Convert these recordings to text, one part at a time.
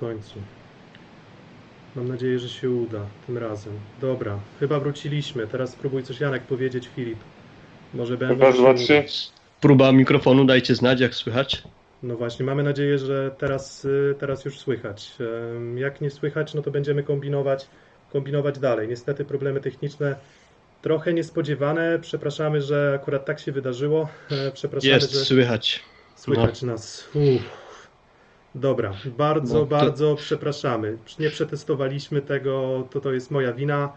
końcu. Mam nadzieję, że się uda tym razem. Dobra, chyba wróciliśmy. Teraz spróbuj coś Janek powiedzieć, Filip. Może będę. Raz, dwa, trzy. Próba mikrofonu, dajcie znać, jak słychać. No właśnie, mamy nadzieję, że teraz, y, teraz już słychać. Jak nie słychać, no to będziemy kombinować, kombinować dalej. Niestety problemy techniczne trochę niespodziewane. Przepraszamy, że akurat tak się wydarzyło. E, Przepraszamy, Jest, że słychać. słychać nas. Uff. Dobra, bardzo, No to- bardzo przepraszamy. Nie przetestowaliśmy tego, to to jest moja wina.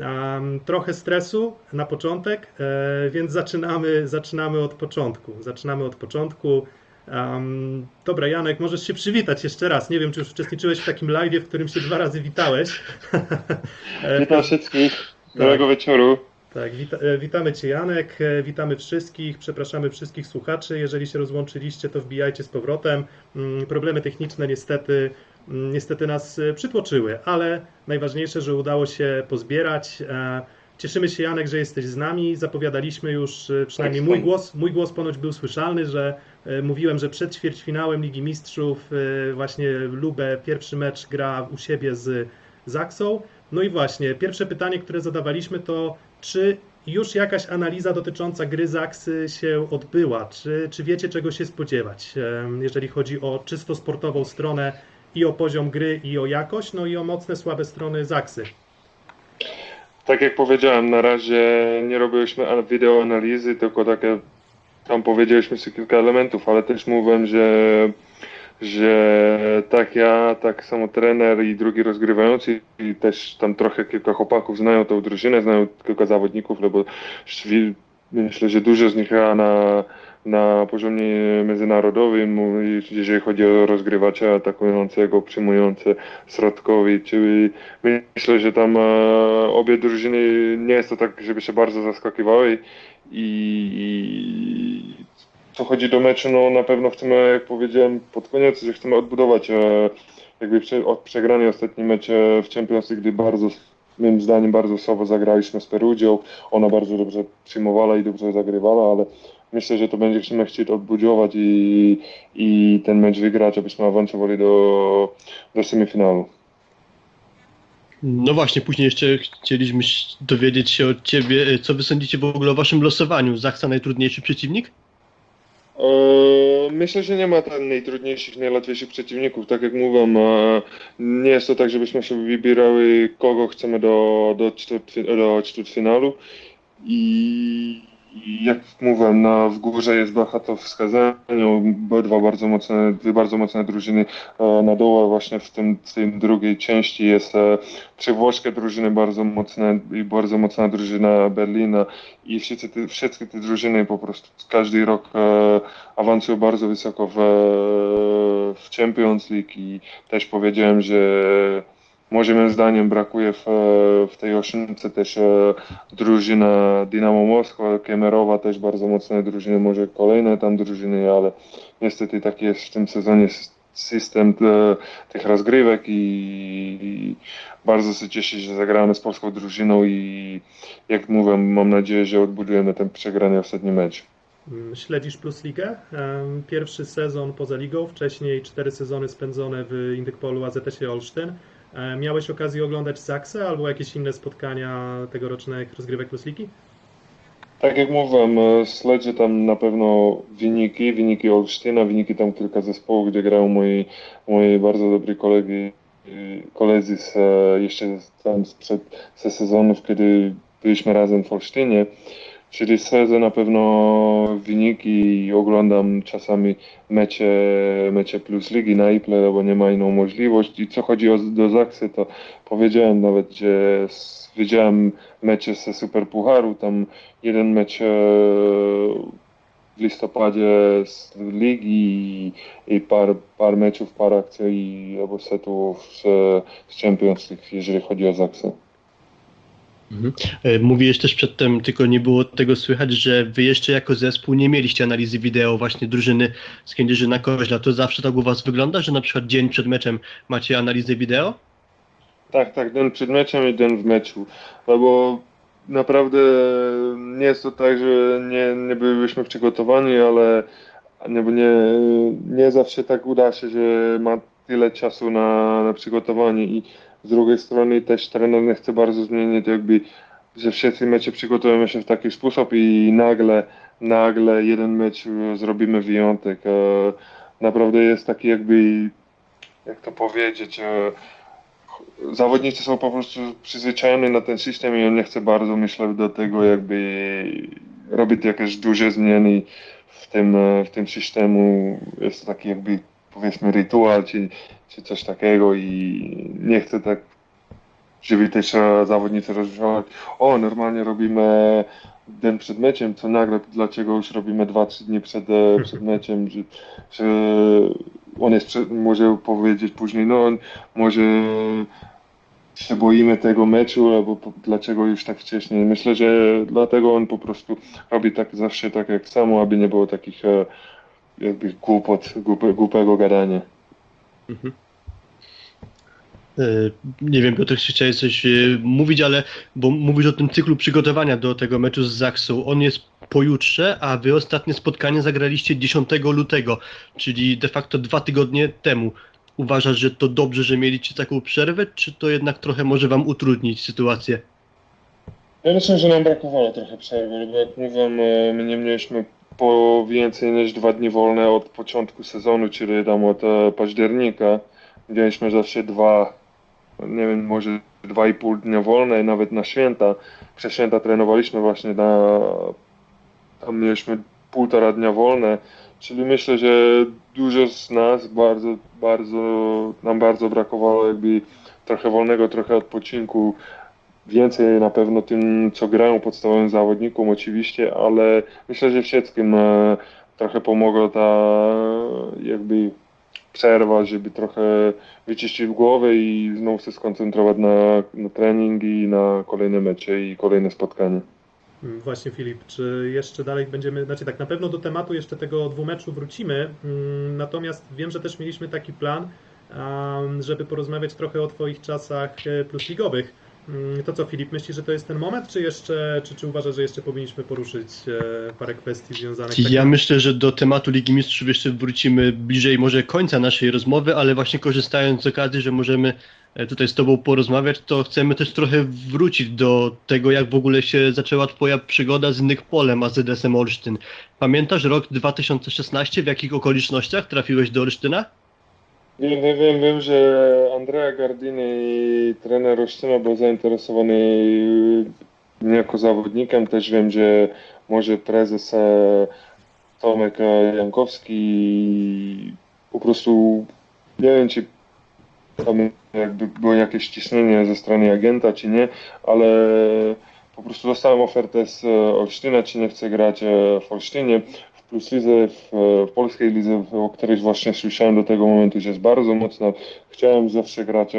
Em, trochę stresu na początek, e, więc zaczynamy, zaczynamy od początku. Zaczynamy od początku. Em, dobra, Janek, możesz się przywitać jeszcze raz. Nie wiem, czy już uczestniczyłeś w takim live, w którym się dwa razy witałeś. E, Witam wszystkich. Miłego wieczoru. Tak, wita e, witamy Cię Janek, e, witamy wszystkich, przepraszamy wszystkich słuchaczy, jeżeli się rozłączyliście to wbijajcie z powrotem. Mm, Problemy techniczne niestety, mm, niestety nas e, przytłoczyły, ale najważniejsze, że udało się pozbierać. Cieszymy się Janek, że jesteś z nami, zapowiadaliśmy już przynajmniej Tak, mój głos, mój głos ponoć był słyszalny, że mówiłem, że przed ćwierćfinałem Ligi Mistrzów właśnie Lubę pierwszy mecz gra u siebie z Zaksą. No i właśnie, pierwsze pytanie, które zadawaliśmy to, czy już jakaś analiza dotycząca gry Zaksy się odbyła? Czy, czy wiecie, czego się spodziewać, jeżeli chodzi o czysto sportową stronę i o poziom gry, i o jakość, no i o mocne, słabe strony Zaksy? Tak jak powiedziałem, na razie nie robiliśmy an- wideoanalizy, tylko takie tam powiedzieliśmy sobie kilka elementów, ale też mówiłem, że, że tak ja, tak samo trener i drugi rozgrywający i też tam trochę kilka chłopaków znają tą drużynę, znają kilka zawodników, no bo myślę, że dużo z nich na, na poziomie międzynarodowym, jeżeli chodzi o rozgrywacza atakującego, przyjmujące środkowi, czyli myślę, że tam e, obie drużyny nie jest to tak, żeby się bardzo zaskakiwały i, i co chodzi do meczu, no na pewno chcemy, jak powiedziałem pod koniec, że chcemy odbudować e, jakby prze, od przegrania ostatni mecz e, w Champions League, gdy bardzo, moim zdaniem bardzo słabo zagraliśmy z Perugią, ona bardzo dobrze przyjmowała i dobrze zagrywała, ale myślę, że to będziemy chcieć odbudować i, i ten mecz wygrać, abyśmy awansowali do, do semifinału. No właśnie, później jeszcze chcieliśmy dowiedzieć się od ciebie, e, co wy sądzicie w ogóle o waszym losowaniu. Zachsa najtrudniejszy przeciwnik? Eee, Myślę, że nie ma tam najtrudniejszych, najłatwiejszych przeciwników. Tak jak mówię, e, nie jest to tak, żebyśmy sobie wybierały, kogo chcemy do, do. I i jak mówiłem, na, w górze jest Bacha wskazaniu, dwa bardzo mocne, dwie bardzo mocne drużyny e, na dole właśnie w tym, tym drugiej części jest e, trzy włoskie drużyny bardzo mocne i bardzo mocna drużyna Berlina i wszyscy te, wszystkie te drużyny po prostu każdy rok e, awansują bardzo wysoko w, w Champions League i też powiedziałem, że może moim zdaniem brakuje w, w tej ósemce też e, drużyna Dynamo Moskwa, Kemerowa też bardzo mocne drużyny, może kolejne tam drużyny, ale niestety taki jest w tym sezonie system e, tych rozgrywek i, i bardzo się cieszę, że zagramy z polską drużyną i jak mówię, mam nadzieję, że odbudujemy ten przegrany ostatni mecz. Śledzisz Plus Ligę? Em, Pierwszy sezon poza ligą, wcześniej cztery sezony spędzone w Indykpolu AZS-ie Olsztyn. E, Miałeś okazję oglądać Zaksę albo jakieś inne spotkania tegorocznych rozgrywek Plus Ligi? Tak jak mówiłem, e, śledzę tam na pewno wyniki, wyniki Olsztyna, wyniki tam kilka zespołów, gdzie grają moi, moi bardzo dobrzy kolegi, y, koledzy z, e, jeszcze tam sprzed ze sezonów, kiedy byliśmy razem w Olsztynie. Czyli śledzę na pewno wyniki i oglądam czasami mecze, mecze plus ligi na Iple, bo nie ma inną możliwość. I co chodzi o, do Zaksy, to powiedziałem nawet, że widziałem mecze ze Superpucharu, tam jeden mecz e, w listopadzie z ligi i, par, par meczów, par akcji albo setów z, z Champions League, jeżeli chodzi o Zaksę. Mhm. E, Mówiłeś też przedtem, tylko nie było tego słychać, że wy jeszcze jako zespół nie mieliście analizy wideo właśnie drużyny z Kędzierzyna Koźla. To zawsze tak u was wygląda, że na przykład dzień przed meczem macie analizę wideo? Tak, tak, den przed meczem i den w meczu. No bo naprawdę nie jest to tak, że nie, nie byliśmy przygotowani, ale nie, nie, nie zawsze tak uda się, że ma tyle czasu na, na przygotowanie i z drugiej strony też trener nie chce bardzo zmienić jakby, że wszyscy mecze przygotujemy się w taki sposób i nagle, nagle jeden mecz e, zrobimy wyjątek. E, Naprawdę jest taki jakby, jak to powiedzieć, e, zawodnicy są po prostu przyzwyczajeni na ten system i on nie chce bardzo, myślę, do tego jakby robić jakieś duże zmiany w tym, w tym systemu. Jest taki jakby powiedzmy rytuał czy, czy coś takiego i nie chcę tak, żeby też e, zawodnicy rozważali, o normalnie robimy dzień przed meczem, co nagle dlaczego już robimy 2-3 dni przed, e, przed meczem, że, że on jest, może powiedzieć później, no on może się boimy tego meczu, albo po, dlaczego już tak wcześniej. Myślę, że dlatego on po prostu robi tak zawsze tak jak samo, aby nie było takich e, jakby głupot, głupego gadania. E, Nie wiem, Piotr, czy chciałeś coś e, mówić, ale bo mówisz o tym cyklu przygotowania do tego meczu z Zaksą. On jest pojutrze, a wy ostatnie spotkanie zagraliście 10 lutego, czyli de facto dwa tygodnie temu. Uważasz, że to dobrze, że mieliście taką przerwę, czy to jednak trochę może wam utrudnić sytuację? Ja myślę, że nam brakowało trochę przerwy, bo jak mówiłem, e, my nie mieliśmy po więcej niż dwa dni wolne od początku sezonu, czyli tam od e, października. Mieliśmy zawsze dwa, nie wiem, może dwa i pół dnia wolne, nawet na święta. Przez święta trenowaliśmy właśnie na, tam mieliśmy półtora dnia wolne, czyli myślę, że dużo z nas bardzo, bardzo, nam bardzo brakowało jakby trochę wolnego, trochę odpoczynku więcej na pewno tym, co grają podstawowym zawodnikom oczywiście, ale myślę, że wszystkim e, trochę pomogła ta jakby przerwa, żeby trochę wyczyścić głowę i znowu się skoncentrować na, na trening i na kolejne mecze i kolejne spotkanie. Mm, Właśnie Filip, czy jeszcze dalej będziemy, znaczy tak, na pewno do tematu jeszcze tego dwumeczu wrócimy, mm, natomiast wiem, że też mieliśmy taki plan, żeby porozmawiać trochę o Twoich czasach e, plusligowych. Mm, To co Filip, myślisz, że to jest ten moment, czy jeszcze, czy, czy uważasz, że jeszcze powinniśmy poruszyć e, parę kwestii związanych tak Ja myślę, że do tematu Ligi Mistrzów jeszcze wrócimy bliżej może końca naszej rozmowy, ale właśnie korzystając z okazji, że możemy e, tutaj z Tobą porozmawiać, to chcemy też trochę wrócić do tego, jak w ogóle się zaczęła Twoja przygoda z innych polem AZS-em Olsztyn. Pamiętasz rok 2016, w jakich okolicznościach trafiłeś do Olsztyna? Wiem, wiem, wiem, wiem, że Andrea Gardini, trener Olsztyna, był zainteresowany jako zawodnikiem. Też wiem, że może prezes e, Tomek e, Jankowski po prostu nie wiem, czy tam jakby było jakieś ciśnienie ze strony agenta, czy nie, ale po prostu dostałem ofertę z e, Olsztyna, czy nie chcę grać w Olsztynie. Plus Lidze, w, e, w polskiej lidze, o której właśnie słyszałem do tego momentu, że jest bardzo mocna. Chciałem zawsze grać e,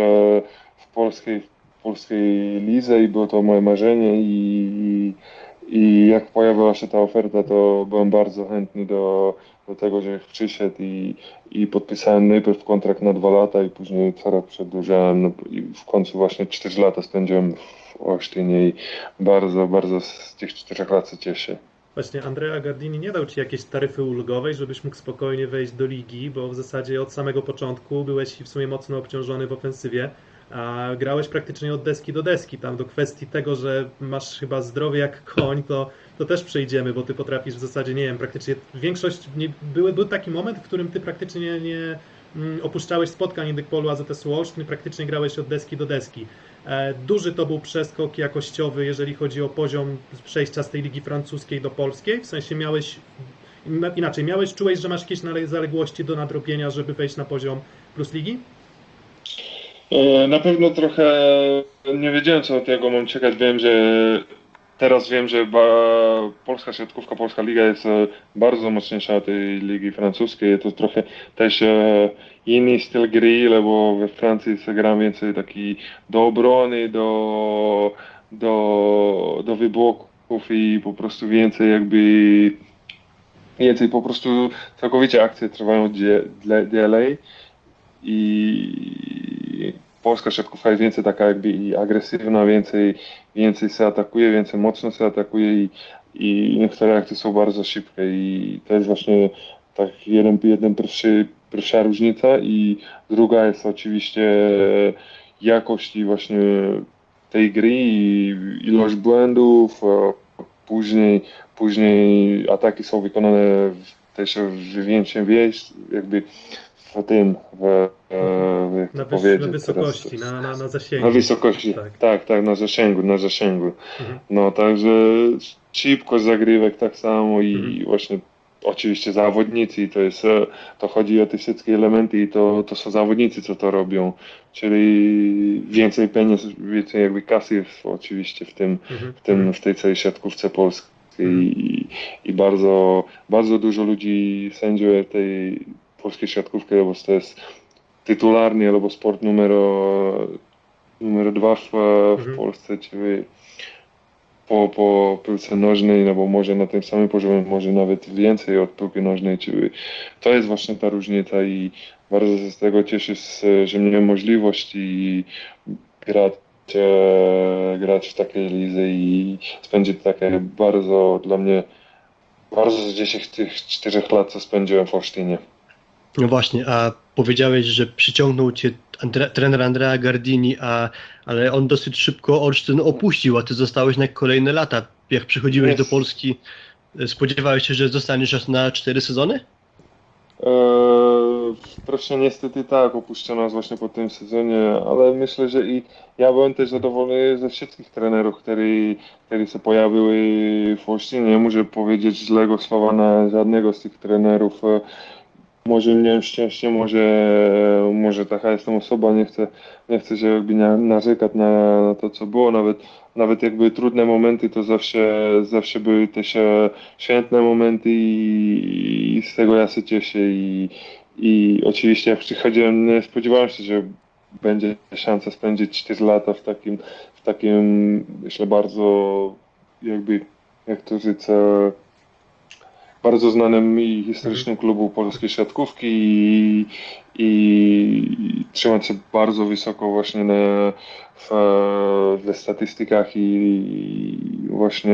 w polskiej, w polskiej lidze i było to moje marzenie i, i jak pojawiła się ta oferta, to byłem bardzo chętny do, do tego, że przyszedł i, i podpisałem najpierw kontrakt na dwa lata i później co rok przedłużałem no, i w końcu właśnie 4 lata spędziłem w Olsztynie i bardzo, bardzo z tych czterech lat się cieszę. Właśnie Andrea Gardini nie dał Ci jakiejś taryfy ulgowej, żebyś mógł spokojnie wejść do ligi, bo w zasadzie od samego początku byłeś w sumie mocno obciążony w ofensywie, a grałeś praktycznie od deski do deski. Tam do kwestii tego, że masz chyba zdrowie jak koń, to, to też przejdziemy, bo Ty potrafisz w zasadzie, nie wiem, praktycznie większość, nie, były, był taki moment, w którym Ty praktycznie nie, mm, opuszczałeś spotkań Indykpolu AZS Olsztyn, praktycznie grałeś od deski do deski. E, Duży to był przeskok jakościowy, jeżeli chodzi o poziom przejścia z tej ligi francuskiej do polskiej. W sensie miałeś, inaczej, miałeś, czułeś, że masz jakieś zaległości do nadrobienia, żeby wejść na poziom plus ligi? E, Na pewno trochę nie wiedziałem, co od tego mam czekać. Wiem, że teraz wiem, że polska siatkówka, polska liga jest e, bardzo mocniejsza od tej ligi francuskiej. To trochę też inny styl gry, bo we Francji się gra więcej taki do obrony, do, do, do wybłoków i po prostu więcej jakby więcej po prostu całkowicie akcje trwają dalej i polska siatkówka jest więcej taka jakby agresywna, więcej, więcej się atakuje, więcej mocno się atakuje i, i niektóre akcje są bardzo szybkie i to jest właśnie tak jeden, jeden pierwszy pierwsza różnica i druga jest oczywiście jakość właśnie tej gry i ilość błędów, później, później ataki są wykonane też w większym wieś, jakby w tym, w, w na, wyż, na wysokości, teraz, na, na, na zasięgu. Na wysokości, tak, tak, tak na zasięgu, na zasięgu. Mhm. No także szybkość zagrywek tak samo i mhm. właśnie oczywiście zawodnicy, to jest, to chodzi o te wszystkie elementy i to, to są zawodnicy, co to robią, czyli więcej pieniędzy, więcej jakby kasy jest oczywiście w tym, mhm. w tym, w tej całej siatkówce polskiej i, i bardzo, bardzo dużo ludzi sędziuje tej polskiej siatkówki, bo to jest tytularny albo sport numer, numer dwa w, w mhm. Polsce, czyli po, po piłce nożnej, no bo może na tym samym poziomie, może nawet więcej od piłki nożnej, czyli to jest właśnie ta różnica i bardzo się z tego cieszę, że miałem możliwość i grać, e, grać w takiej lidze i spędzić takie bardzo dla mnie, bardzo z 10 tych 4 lat, co spędziłem w Olsztynie. No właśnie, a powiedziałeś, że przyciągnął cię Andre, trener Andrea Gardini, a, ale on dosyć szybko Olsztyn opuścił, a ty zostałeś na kolejne lata. Jak przychodziłeś do Polski, spodziewałeś się, że zostaniesz na cztery sezony? Eee, proszę, niestety tak, opuszczono nas właśnie po tym sezonie, ale myślę, że i ja byłem też zadowolony ze wszystkich trenerów, którzy, którzy się pojawiły w Olsztynie. Nie muszę powiedzieć złego słowa na żadnego z tych trenerów może miałem szczęście, może, może taka jestem osoba, nie chcę, nie chcę się jakby narzekać na, na to, co było, nawet, nawet jakby trudne momenty, to zawsze, zawsze były też e, świetne momenty i, i z tego ja się cieszę. I, i oczywiście jak przychodziłem, nie spodziewałem się, że będzie szansa spędzić 4 lata w takim, w takim myślę bardzo jakby, jak to rzec, bardzo znanym i historycznym klubu polskiej siatkówki i, i trzymać się bardzo wysoko właśnie na, w, w statystykach i właśnie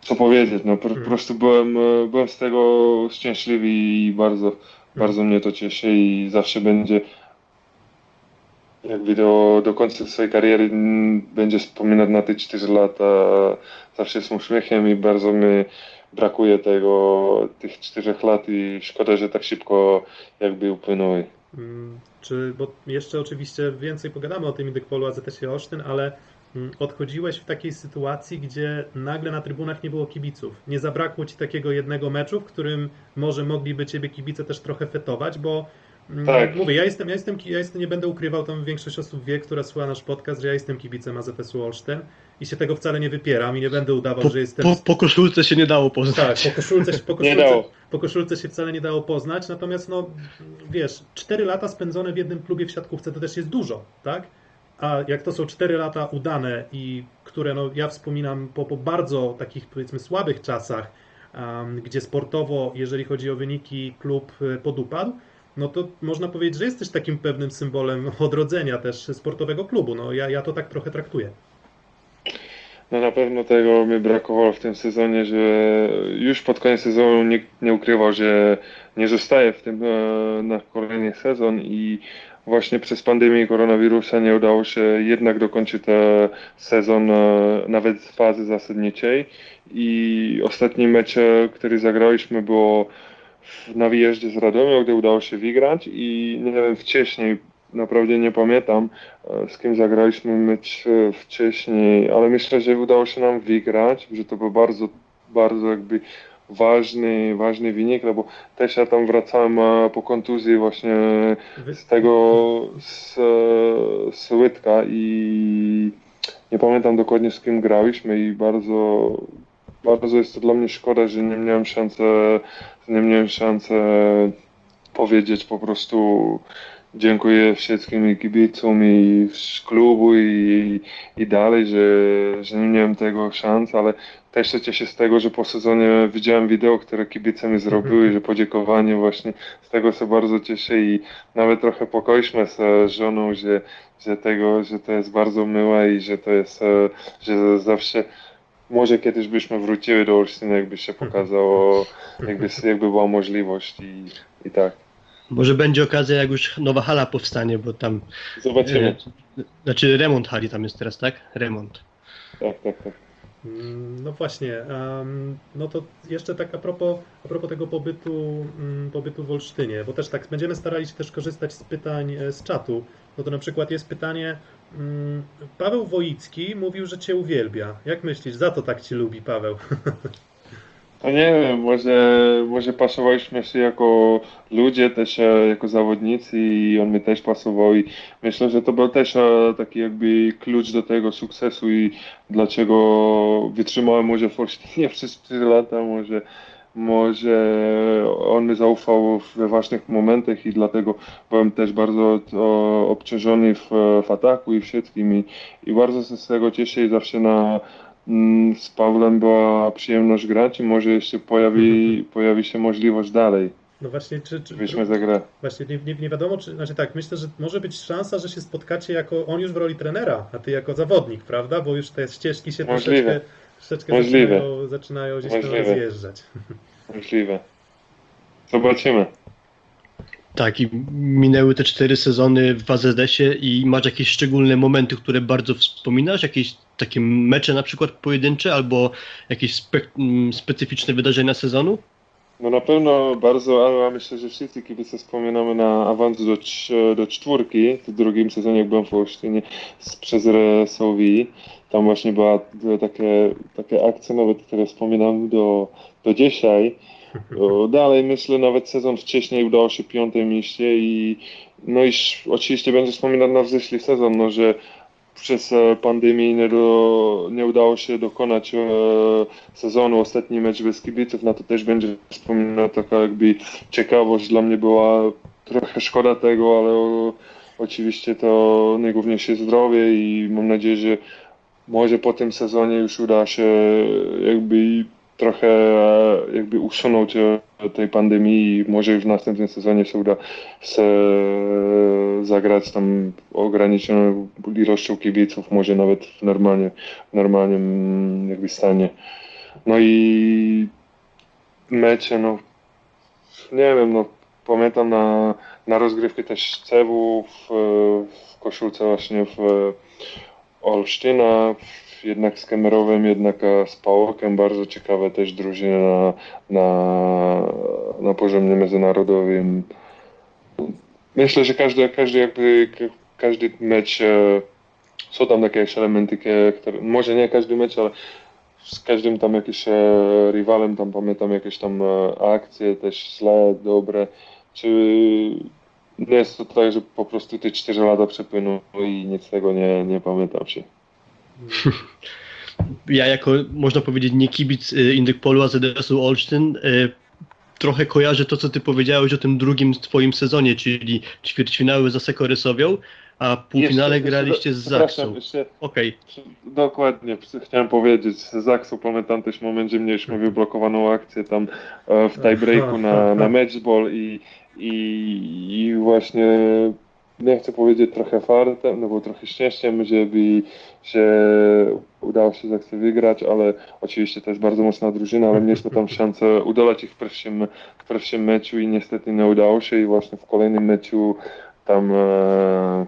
co powiedzieć, no po, po mhm. prostu byłem, byłem z tego szczęśliwy i bardzo, bardzo mnie to cieszy i zawsze będzie jakby do, do końca swojej kariery będzie wspominać na te 4 lata zawsze z uśmiechem i bardzo mi brakuje tego, tych 4 lat i szkoda, że tak szybko jakby upłynęły. Hmm, czy, bo jeszcze oczywiście więcej pogadamy o tym Indykpolu AZS Olsztyn, ale mm, odchodziłeś w takiej sytuacji, gdzie nagle na trybunach nie było kibiców. Nie zabrakło ci takiego jednego meczu, w którym może mogliby ciebie kibice też trochę fetować, bo tak. Mówię, ja jestem, ja jestem, ja jestem, nie będę ukrywał, tam większość osób wie, która słucha nasz podcast, że ja jestem kibicem AZS-u Olsztyn i się tego wcale nie wypieram i nie będę udawał, po, że jestem... Po, po koszulce się nie dało poznać. Tak, po koszulce, po, koszulce, po koszulce się wcale nie dało poznać, natomiast no, wiesz, 4 lata spędzone w jednym klubie w siatkówce to też jest dużo, tak? A jak to są 4 lata udane i które no, ja wspominam po, po bardzo takich powiedzmy słabych czasach, um, gdzie sportowo, jeżeli chodzi o wyniki, klub e, podupadł, no to można powiedzieć, że jesteś takim pewnym symbolem odrodzenia też sportowego klubu. No ja, ja to tak trochę traktuję. No na pewno tego mi brakowało w tym sezonie, że już pod koniec sezonu nikt nie ukrywał, że nie zostaje w tym e, na kolejny sezon i właśnie przez pandemię koronawirusa nie udało się jednak dokończyć ten sezon e, nawet z fazy zasadniczej i ostatni mecz, który zagraliśmy było na wyjeździe z Radomia, gdy udało się wygrać i nie wiem, wcześniej, naprawdę nie pamiętam e, z kim zagraliśmy mecz e, wcześniej, ale myślę, że udało się nam wygrać, że to był bardzo, bardzo jakby ważny, ważny wynik, no bo też ja tam wracałem e, po kontuzji właśnie z tego z, z Łydka i nie pamiętam dokładnie z kim graliśmy i bardzo bardzo jest to dla mnie szkoda, że nie miałem szansy, nie miałem szansy powiedzieć po prostu dziękuję wszystkim kibicom i z klubu i, i dalej, że, że nie miałem tego szans, ale też się cieszę z tego, że po sezonie widziałem wideo, które kibice mi zrobiły, mhm. że podziękowanie właśnie z tego się bardzo cieszę i nawet trochę pokoiliśmy z żoną, że, że tego, że to jest bardzo miłe i że to jest, że zawsze może kiedyś byśmy wróciły do Olsztyna, jakby się pokazało, jakby, jakby była możliwość i, i tak. Może będzie okazja, jak już nowa hala powstanie, bo tam. Zobaczymy. e, Znaczy remont hali tam jest teraz, tak? Remont. Tak, tak, tak. Mm, No właśnie, no to jeszcze tak a propos, a propos tego pobytu, mm, pobytu w Olsztynie, bo też tak będziemy starali się też korzystać z pytań e, z czatu. No to na przykład jest pytanie, Paweł Wojicki mówił, że Cię uwielbia. Jak myślisz, za to tak Cię lubi Paweł? No nie wiem, może, może pasowaliśmy się jako ludzie, też e, jako zawodnicy i on mi też pasował i myślę, że to był też e, taki jakby klucz do tego sukcesu i dlaczego wytrzymałem może w Olsztynie przez 4 lata, może, może on mi zaufał we ważnych momentach i dlatego byłem też bardzo o, obciążony w, w ataku i wszystkim i, i bardzo się z tego cieszę i zawsze na Mm, Z Pawłem była przyjemność grać i może jeszcze pojawi, pojawi się możliwość dalej. No właśnie, czy, czy za grę. właśnie nie, nie, nie wiadomo, czy, znaczy tak, myślę, że może być szansa, że się spotkacie jako, on już w roli trenera, a ty jako zawodnik, prawda? Bo już te ścieżki się Możliwe. troszeczkę, troszeczkę Możliwe. zaczynają, zaczynają gdzieś tam Możliwe. rozjeżdżać. Możliwe. Zobaczymy. Tak, i minęły te cztery sezony w AZS-ie i masz jakieś szczególne momenty, które bardzo wspominasz? Jakieś takie mecze na przykład pojedyncze albo jakieś spe m, specyficzne wydarzenia sezonu? No na pewno bardzo, ale myślę, że wszyscy kibice wspominamy na awans do, cz- do czwórki w drugim sezonie, jak byłem w Olsztynie z, przez Resowi. Tam właśnie była, były takie, takie akcje nawet, które wspominam do, do dzisiaj. Dalej myślę, nawet sezon wcześniej udało się piąte miejsce i no i oczywiście będzie wspominać na wzeszli sezon, no, że przez e, pandemię nie, do, nie udało się dokonać e, sezonu, ostatni mecz bez kibiców, na to też będzie wspominana taka jakby ciekawość, dla mnie była trochę szkoda tego, ale o, oczywiście to najgłówniejsze zdrowie i mam nadzieję, że może po tym sezonie już uda się jakby trochę e, jakby usunąć e, tej pandemii i może już w następnym sezonie się uda se zagrać tam ograniczoną ilością kibiców, może nawet w normalnie, normalnym jakby stanie. No i mecze, no nie wiem, no pamiętam na, na rozgrywkę też Cewu w, w koszulce właśnie w Olsztyna, jednak z Kemerowem, jednak z Pałokiem, bardzo ciekawe też drużyny na, na, na poziomie międzynarodowym. Myślę, że każdy, każdy jakby, ka- każdy mecz, e, są tam jakieś elementy, które, może nie każdy mecz, ale z każdym tam jakimś e, rywalem, tam pamiętam jakieś tam e, akcje też złe, dobre, czy nie jest to tak, że po prostu te 4 lata przepłyną i nic z tego nie, nie pamiętam się. Ja jako, można powiedzieć, nie kibic y, Indykpolu AZS-u Olsztyn, y, trochę kojarzę to, co ty powiedziałeś o tym drugim twoim sezonie, czyli ćwierćfinały za Sekorysowią, a półfinale Jeszcze- graliście z przepraszam, Zaksą. Jeszcze, Okej, Dokładnie, chciałem powiedzieć, z Zaksu pamiętam też moment, że mieliśmy wyblokowaną akcję tam e, w tiebreaku na, na matchball i, i, i właśnie nie chcę powiedzieć trochę fartem, no bo trochę szczęściem, żeby się udało się Zaksy wygrać, ale oczywiście to jest bardzo mocna drużyna, ale mieliśmy tam szansę udolać ich w pierwszym, w pierwszym meczu i niestety nie udało się i właśnie w kolejnym meczu tam e,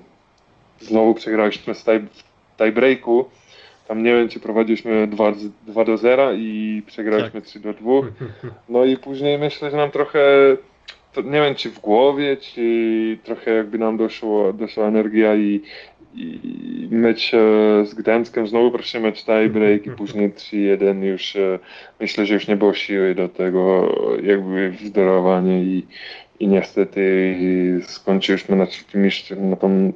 znowu przegraliśmy z w tiebreaku. Tam nie wiem, czy prowadziliśmy 2, 2 do 0 i przegraliśmy 3 do 2. No i później myślę, że nam trochę, nie wiem czy w głowie, czy trochę jakby nam doszło, doszła energia i, i mecz e, z Gdańskiem, znowu proszę mecz tiebreak i później 3-1 już e, myślę, że już nie było siły do tego jakby wzorowanie i, i niestety skończyliśmy na trzecim miejscu na tą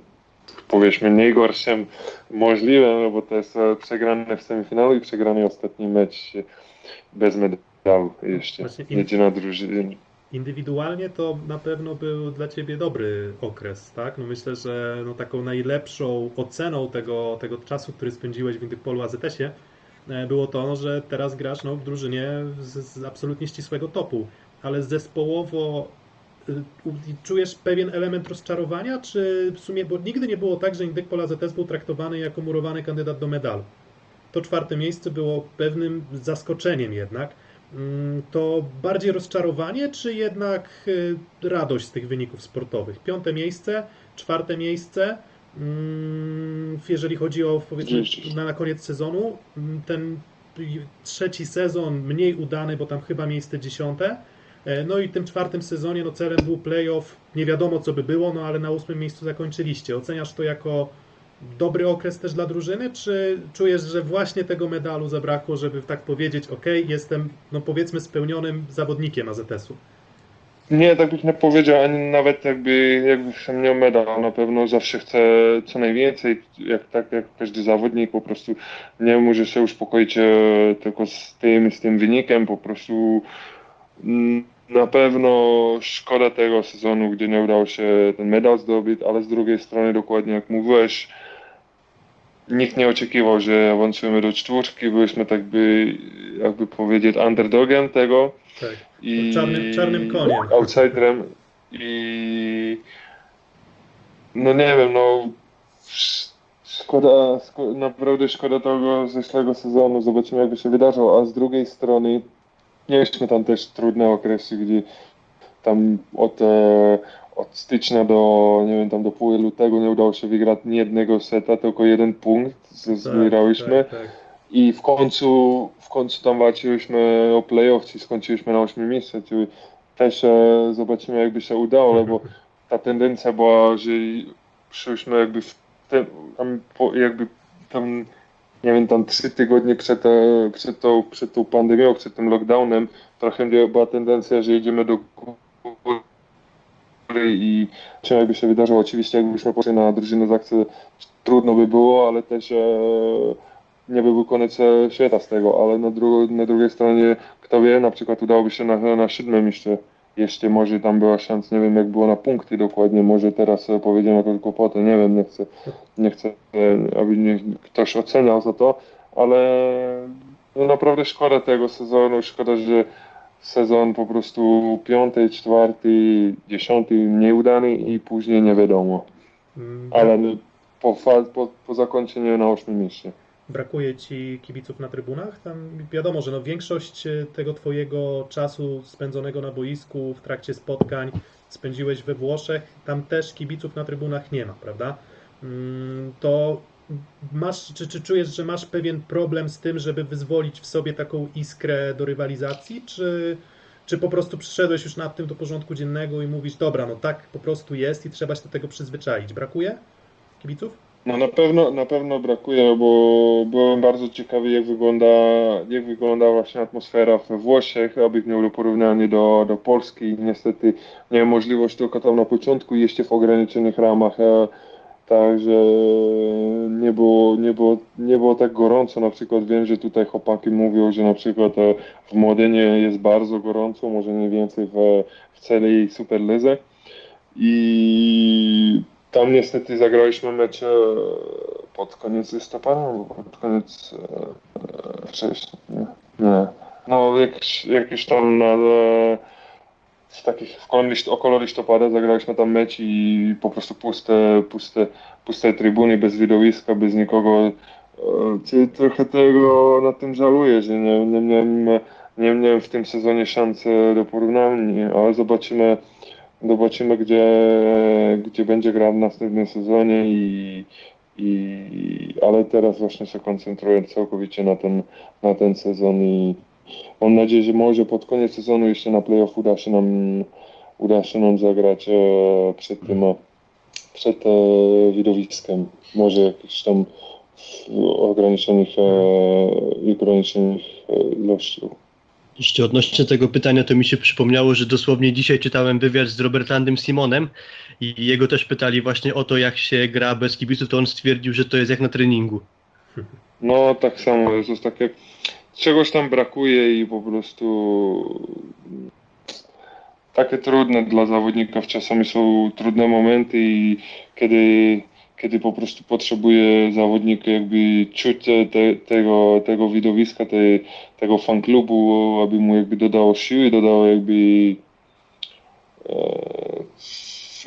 powiedzmy najgorszym możliwym, no bo to jest e, przegrany w semifinale i przegrany ostatni mecz bez medalu jeszcze. Jedyna drużyna. Indywidualnie to na pewno był dla Ciebie dobry okres, tak? No myślę, że no taką najlepszą oceną tego, tego czasu, który spędziłeś w Indykpolu AZS-ie e, było to, no, że teraz grasz no, w drużynie z, z absolutnie ścisłego topu, ale zespołowo y, czujesz pewien element rozczarowania, czy w sumie, bo nigdy nie było tak, że Indykpol AZS był traktowany jako murowany kandydat do medalu. to czwarte miejsce było pewnym zaskoczeniem jednak. Mm, To bardziej rozczarowanie, czy jednak y, radość z tych wyników sportowych? Piąte miejsce, czwarte miejsce. mm, Jeżeli chodzi o powiedzmy na, na koniec sezonu, mm, ten trzeci sezon mniej udany, bo tam chyba miejsce dziesiąte. E, No i w tym czwartym sezonie no celem był playoff. Nie wiadomo co by było, no ale na ósmym miejscu zakończyliście. Oceniasz to jako dobry okres też dla drużyny, czy czujesz, że właśnie tego medalu zabrakło, żeby tak powiedzieć, ok, jestem no powiedzmy spełnionym zawodnikiem AZS-u? Nie, tak bych nie powiedział, ani nawet jakby, jakby sam miał medal, na pewno zawsze chcę co najwięcej, jak, tak jak każdy zawodnik, po prostu nie może się uspokoić e, tylko z tym, z tym wynikiem, po prostu mm, na pewno szkoda tego sezonu, gdy nie udało się ten medal zdobyć, ale z drugiej strony dokładnie jak mówiłeś, nikt nie oczekiwał, że awansujemy do czwórki, byliśmy tak by, jakby powiedzieć, underdogiem tego Tak. i Czarnym- czarnym koniem. outsiderem i no nie wiem, no szkoda, szko- naprawdę szkoda tego zeszłego sezonu, zobaczymy jakby się wydarzyło, a z drugiej strony mieliśmy tam też trudne okresy, gdzie tam od, e, od stycznia do, nie wiem, tam do połowy lutego nie udało się wygrać ni jednego seta, tylko jeden punkt zbieraliśmy. Tak, tak. I w końcu, w końcu tam walczyliśmy o playoff, i skończyliśmy na 8 miejscu, czyli też e, zobaczymy jakby się udało, bo ta tendencja była, że przyszliśmy jakby w ten, tam po, jakby tam, nie wiem, tam trzy tygodnie przed, e, przed, tą, przed tą pandemią, przed tym lockdownem, trochę była tendencja, że jedziemy do góry i czy jakby się wydarzyło, oczywiście jakbyśmy poszli na drużynę z akcji, trudno by było, ale też e, nie byłby koniec e, świata z tego, ale na, dru- na drugiej stronie, kto wie, na przykład udałoby się na, na siódmym jeszcze, jeszcze może tam była szansa, nie wiem jak było na punkty dokładnie, może teraz e, powiedziałem jakąś głupotę, nie wiem, nie chcę, nie chcę, aby nie, ktoś oceniał za to, ale no naprawdę szkoda tego sezonu, szkoda, że sezon po prostu piąty, czwarty, dziesiąty nieudany i później nie wiadomo, Mm, ale no, po, po, po zakończeniu na ośmym mieście. Brakuje ci kibiców na trybunach? Tam wiadomo, że no większość e, tego twojego czasu spędzonego na boisku w trakcie spotkań spędziłeś we Włoszech. Tam też kibiców na trybunach nie ma, prawda? Mm, To masz, czy, czy czujesz, że masz pewien problem z tym, żeby wyzwolić w sobie taką iskrę do rywalizacji, czy, czy po prostu przyszedłeś już nad tym do porządku dziennego i mówisz, dobra, no tak po prostu jest i trzeba się do tego przyzwyczaić. Brakuje kibiców? No na pewno, na pewno brakuje, bo byłem bardzo ciekawy jak wygląda, jak wygląda właśnie atmosfera we Włoszech, abych miał porównanie do, do Polski. Niestety miałem możliwość tylko tam na początku jeszcze w ograniczonych ramach, e, także nie było, nie, było, nie było tak gorąco. Na przykład wiem, że tutaj chłopaki mówią, że na przykład e, w Modynie jest bardzo gorąco, może nie więcej w, w całej Superlidze. I tam niestety zagraliśmy mecz e, pod koniec listopada, pod koniec e, wcześniej. Nie. No jakieś, jakieś tam na, e, z takich około listopada zagraliśmy tam mecz i po prostu puste, puste, puste trybuny bez widowiska, bez nikogo. E, Czyli trochę tego na tym żaluję, że nie, nie, miałem, nie miałem w tym sezonie szansy do porównania, ale zobaczymy, zobaczymy gdzie, gdzie będzie grał w następnym sezonie i, i ale teraz właśnie się koncentruję całkowicie na ten, na ten sezon i mam nadzieję, że może pod koniec sezonu jeszcze na playoff uda się nam, uda się nam zagrać e, przed tym, e, przed e, widowiskiem. Może jakiś tam w ograniczonych, ograniczonych ilościach. Jeszcze odnośnie tego pytania, to mi się przypomniało, że dosłownie dzisiaj czytałem wywiad z Robertandem Simonem i jego też pytali właśnie o to, jak się gra bez kibiców, to on stwierdził, że to jest jak na treningu. No tak samo, jest, jest takie, czegoś tam brakuje i po prostu takie trudne dla zawodników, czasami są trudne momenty i kiedy, kiedy po prostu potrzebuje zawodnik jakby czuć te, te, tego, tego widowiska, te, tego fanklubu, aby mu jakby dodało siły, dodało jakby e,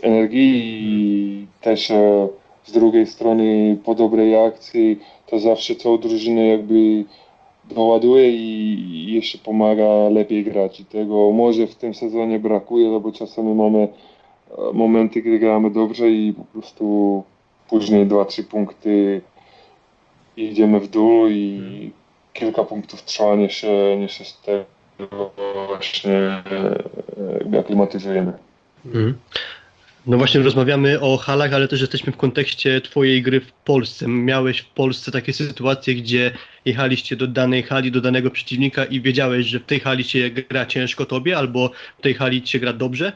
energii i też e, z drugiej strony po dobrej akcji to zawsze całą drużynę jakby doładuje i jeszcze pomaga lepiej grać i tego może w tym sezonie brakuje, bo czasami mamy e, momenty, gdy gramy dobrze i po prostu później 2-3 punkty idziemy w dół i kilka punktów trwa, nie się, nie się z tego właśnie e, jakby aklimatyzujemy. Mhm. No właśnie rozmawiamy o halach, ale też jesteśmy w kontekście twojej gry w Polsce. Miałeś w Polsce takie sytuacje, gdzie jechaliście do danej hali, do danego przeciwnika i wiedziałeś, że w tej hali się gra ciężko tobie, albo w tej hali się gra dobrze?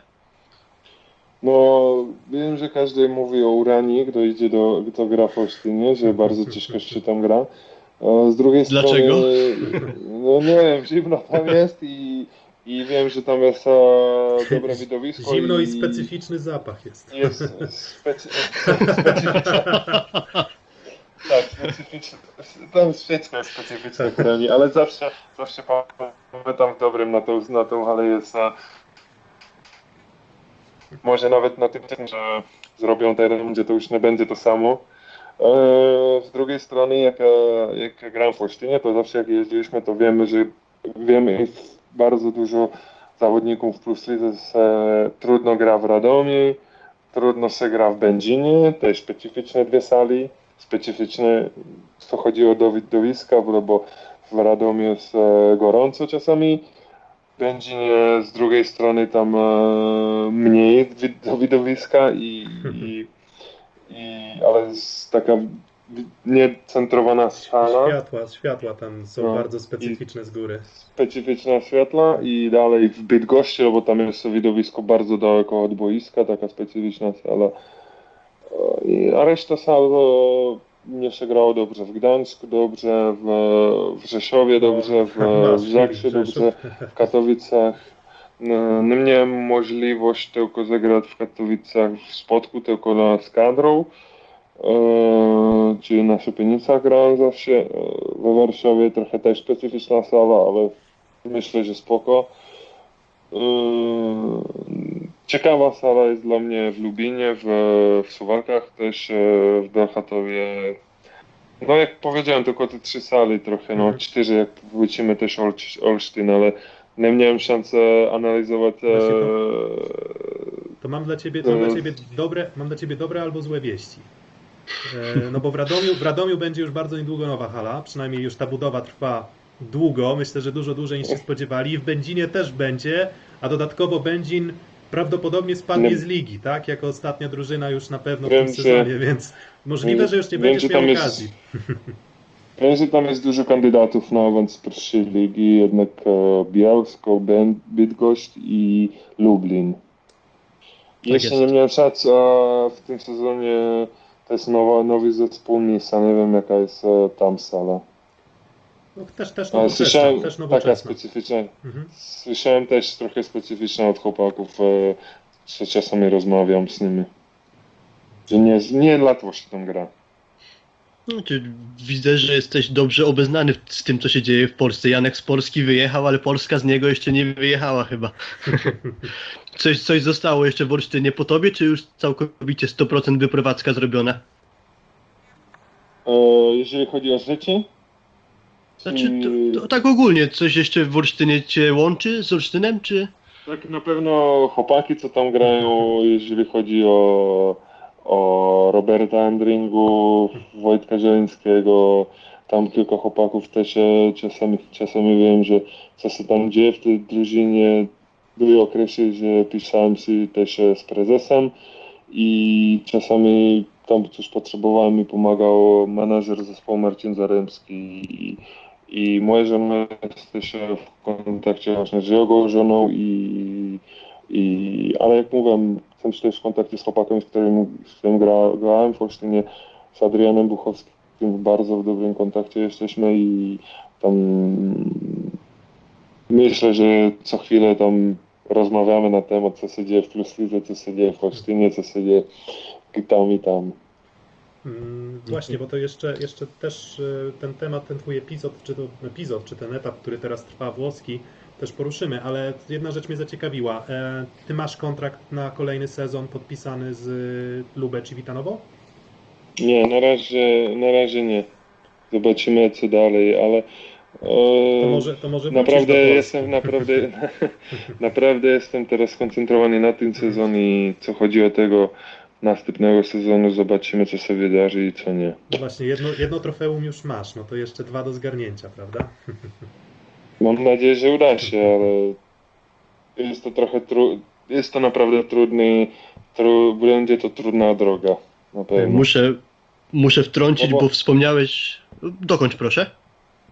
No, wiem, że każdy mówi o Uranii, kto idzie do, kto gra w Olsztynie, że bardzo ciężko się tam gra. A z drugiej Dlaczego? strony, no nie wiem, zimno tam jest i, i wiem, że tam jest e, dobre widowisko. Zimno i specyficzny zapach jest. Jest specy, specyficzne. Tak, specyficzne. Tam jest specyficzna kremi, ale zawsze, zawsze pamiętam w dobrym na tą, na tą halę jest na, może nawet na tym, że zrobią teren, gdzie to już nie będzie to samo. Eee, Z drugiej strony, jak, ja- jak ja gram w Olsztynie, to zawsze jak jeździliśmy, to wiemy, że wiemy bardzo dużo zawodników plus lidze se trudno gra w Radomie, trudno się gra w Będzinie, też specyficzne dwie sali, specyficzne, co chodzi o do widowiska, bo- w Radomiu jest e, gorąco czasami, w Będzinie z drugiej strony tam e, mniej wi- do widowiska i, i, i ale jest taka niecentrowana sala Światła, światła tam są No. bardzo specyficzne z góry. specyficzna światła i dalej w Bydgoszczy, no bo tam jest widowisko bardzo daleko od boiska, taka specyficzna sala. I, a reszta sal e, mnie się grało dobrze w Gdańsku, dobrze w, w Rzeszowie, dobrze w, w Zakrzu, film, dobrze w Katowicach. No, nie miałem możliwość tylko zagrać w Katowicach w spotku, tylko na z kadrą. E, czy na Szopienicach grałem zawsze. E, we Warszawie trochę też specyficzna sala, ale myślę, że spoko. E, ciekawa sala jest dla mnie w Lubinie, w, w Suwalkach też, w Bełchatowie. No jak powiedziałem, tylko te trzy sali trochę, no Mhm. cztery jak wrócimy też Olsz- Olsztyn, ale nie miałem szansy analizować Właśnie To mam dla ciebie, mam dla ciebie dobre, mam dla ciebie dobre albo złe wieści. E, No bo w Radomiu, w Radomiu będzie już bardzo niedługo nowa hala, przynajmniej już ta budowa trwa długo, myślę, że dużo dłużej niż się spodziewali. W Będzinie też będzie, a dodatkowo Będzin prawdopodobnie spadnie Nie. z ligi, tak? Jako ostatnia drużyna już na pewno w tym że- sezonie, więc możliwe, że już nie wiem, będziesz miał jest- okazji. Wiem, że tam jest dużo kandydatów na awans pierwszej ligi, jednak e, Białsko, Bydgoszcz i Lublin. Jeszcze jest. nie miałem szans, a w tym sezonie to jest nowa, nowy zespół Nisa, nie wiem jaka jest e, tam sala. No, też, też nowoczesna, słyszałem, też taka nowoczesna. specyficzna, Mhm. słyszałem też trochę specyficzna od chłopaków, e, że czasami rozmawiam z nimi. Że nie, nie łatwo się tam gra. No, widzę, że jesteś dobrze obeznany z tym, co się dzieje w Polsce. Janek z Polski wyjechał, ale Polska z niego jeszcze nie wyjechała chyba. Coś, coś zostało jeszcze w Olsztynie po tobie, czy już całkowicie 100% wyprowadzka zrobiona? E, jeżeli chodzi o życie, Znaczy, to, to tak ogólnie, coś jeszcze w Olsztynie cię łączy z Olsztynem, czy... Tak, na pewno chłopaki, co tam grają, jeżeli chodzi o, o Roberta Andringu, Wojtka Zielińskiego, tam kilka chłopaków też czasami, czasami wiem, że co się tam dzieje w tej drużynie. Były okresy, że pisałem się też z prezesem i czasami tam coś potrzebowałem mi pomagał menadżer zespołu Marcin Zaremski i, i moja żona jest też w kontakcie właśnie z jego żoną i, i ale jak mówiłem, jestem też w kontakcie z chłopakiem, z którym, z którym gra, grałem w Olsztynie, z Adrianem Buchowskim bardzo w dobrym kontakcie jesteśmy i tam myślę, że co chwilę tam rozmawiamy na temat, co się dzieje w Plus Lidze, co się dzieje w Olsztynie, co się dzieje tam i tam. Mm, Właśnie, bo to jeszcze, jeszcze też e, ten temat, ten twój epizod, czy to epizod, czy ten etap, który teraz trwa włoski, też poruszymy, ale jedna rzecz mnie zaciekawiła. E, Ty masz kontrakt na kolejny sezon podpisany z Lubę Civitanowo? Nie, na razie, na razie nie. Zobaczymy co dalej, ale e, To może, to może naprawdę jestem naprawdę, naprawdę jestem teraz skoncentrowany na tym sezonie i co chodzi o tego następnego sezonu, zobaczymy co się wydarzy i co nie. No właśnie, jedno, jedno trofeum już masz, no to jeszcze dwa do zgarnięcia, prawda? Mam nadzieję, że uda się, ale jest to trochę tru... jest to naprawdę trudny, tru... będzie to trudna droga. Na pewno. Muszę, muszę wtrącić, No bo- bo wspomniałeś. Dokończ proszę.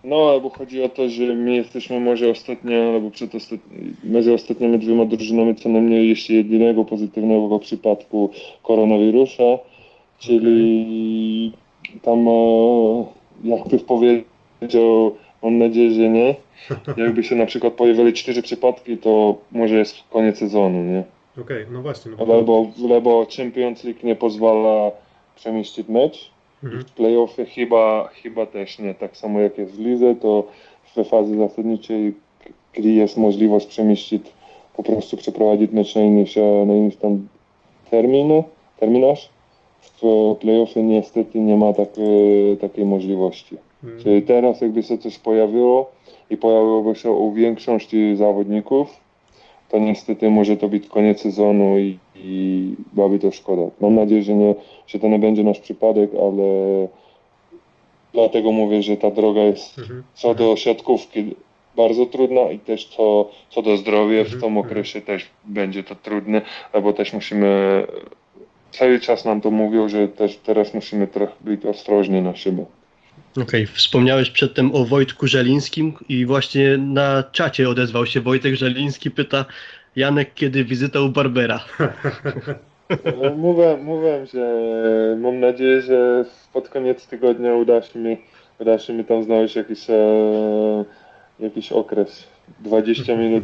No, albo chodzi o to, że my jesteśmy może ostatnia, albo przedostatnia, między ostatnimi dwiema drużynami co najmniej jeszcze jedynego pozytywnego przypadku koronawirusa, czyli tam e, jakby powiedział, mam nadzieję, że nie. Jakby się na przykład pojawiły cztery przypadki, to może jest koniec sezonu, nie? Okej, no właśnie. No, bo- Albo, albo Champions League nie pozwala przemieścić mecz, Mhm. w playoffy chyba, chyba też nie. Tak samo jak jest w lidze, to w fazie zasadniczej, gdy jest możliwość przemieścić, po prostu przeprowadzić mecz na inny, na inny tam termin, terminarz, w playoffy niestety nie ma tak, e, takiej możliwości. Mhm. Czyli teraz jakby się coś pojawiło i pojawiłoby się u większości zawodników, to niestety może to być koniec sezonu i, i byłaby to szkoda. Mam nadzieję, że, nie, że to nie będzie nasz przypadek, ale dlatego mówię, że ta droga jest Mhm. co do siatkówki bardzo trudna i też co, co do zdrowia w Mhm, tym okresie też będzie to trudne, bo też musimy cały czas nam to mówią, że też teraz musimy trochę być ostrożni na siebie. Okej, wspomniałeś przedtem o Wojtku Żelińskim i właśnie na czacie odezwał się Wojtek Żeliński, pyta Janek, kiedy wizyta u Barbera? E, Mówię, mówię, że mam nadzieję, że pod koniec tygodnia uda się mi, uda się mi tam znaleźć jakiś, e, jakiś okres. 20 minut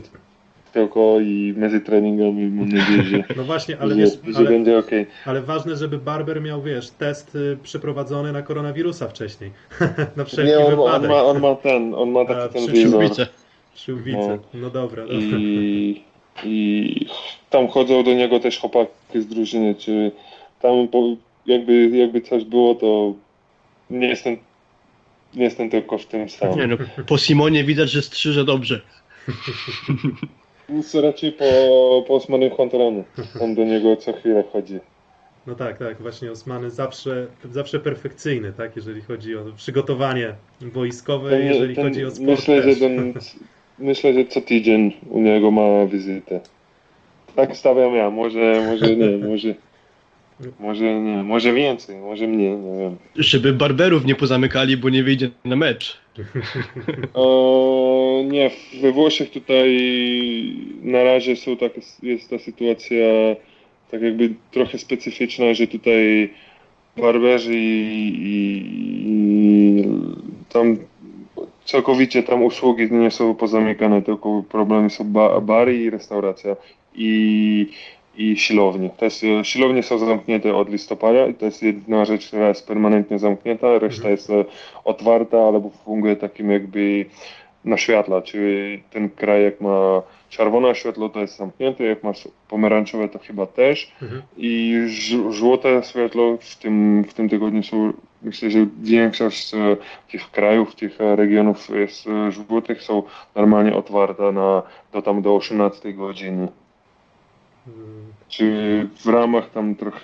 tylko i między treningami mam nadzieję, że, No właśnie, ale że, wiesz, że ale, będzie ok. ale ważne, żeby Barber miał, wiesz, test y, przeprowadzony na koronawirusa wcześniej. na wszelki Nie, on, on, wypadek. ma, on ma ten, on ma A, taki ten przy wizor. Przyłbice. Przyłbice. No dobra, dobra. I, I tam chodzą do niego też chłopaki z drużyny, czy tam po, jakby, jakby coś było, to nie jestem, nie jestem tylko w tym sam. Nie no, po Simonie widać, że strzyże dobrze. Nic raczej po, po Osmanym Hunteranu. Tam do niego co chwilę chodzi. No tak, tak, właśnie Osmany zawsze, zawsze perfekcyjny, tak, jeżeli chodzi o przygotowanie wojskowe, Ten- jeżeli ten- chodzi o sport myślę, też. że ten, myślę, że co tydzień u niego ma wizytę. Tak stawiam ja, może, może nie, może, może nie, może więcej, może mniej, nie wiem. Żeby Barberów nie pozamykali, bo nie wyjdzie na mecz. E, nie, we Włoszech tutaj na razie są tak, jest ta sytuacja tak jakby trochę specyficzna, że tutaj barberzy i, i tam całkowicie tam usługi nie są pozamykane, tylko problemy są ba, bary i restauracja i, i siłownie. To jest, siłownie są zamknięte od listopada i to jest jedna rzecz, która jest permanentnie zamknięta, reszta Mhm. jest e, otwarta, albo funguje takim jakby na światła, czyli ten kraj jak ma czerwone światło to jest zamknięte, jak ma pomarańczowe to chyba też Mhm. i żółte światło w tym, w tym tygodniu są, myślę, że większość e, tych krajów, tych e, regionów jest żółtych są normalnie otwarte na, do tam do 18 godziny. Czy w ramach tam trochę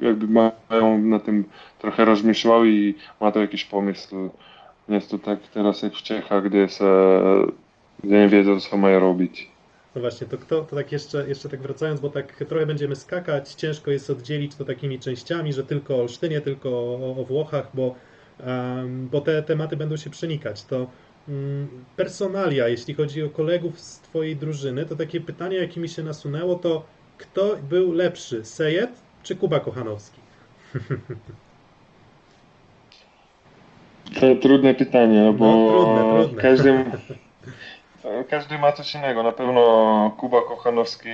jakby mają na tym trochę rozmyślały i ma to jakiś pomysł. Nie jest to tak teraz jak w Czechach, gdzie, se, gdzie nie wiedzą co mają robić. No właśnie, to kto, to tak jeszcze, jeszcze tak wracając, bo tak trochę będziemy skakać, ciężko jest oddzielić to takimi częściami, że tylko o Olsztynie, tylko o, o Włochach, bo, em, bo te tematy będą się przenikać. To personalia, jeśli chodzi o kolegów z Twojej drużyny, to takie pytanie, jakie mi się nasunęło, to kto był lepszy, Sejet czy Kuba Kochanowski? To trudne pytanie, bo No, trudne, trudne. Każdy, każdy ma coś innego. Na pewno Kuba Kochanowski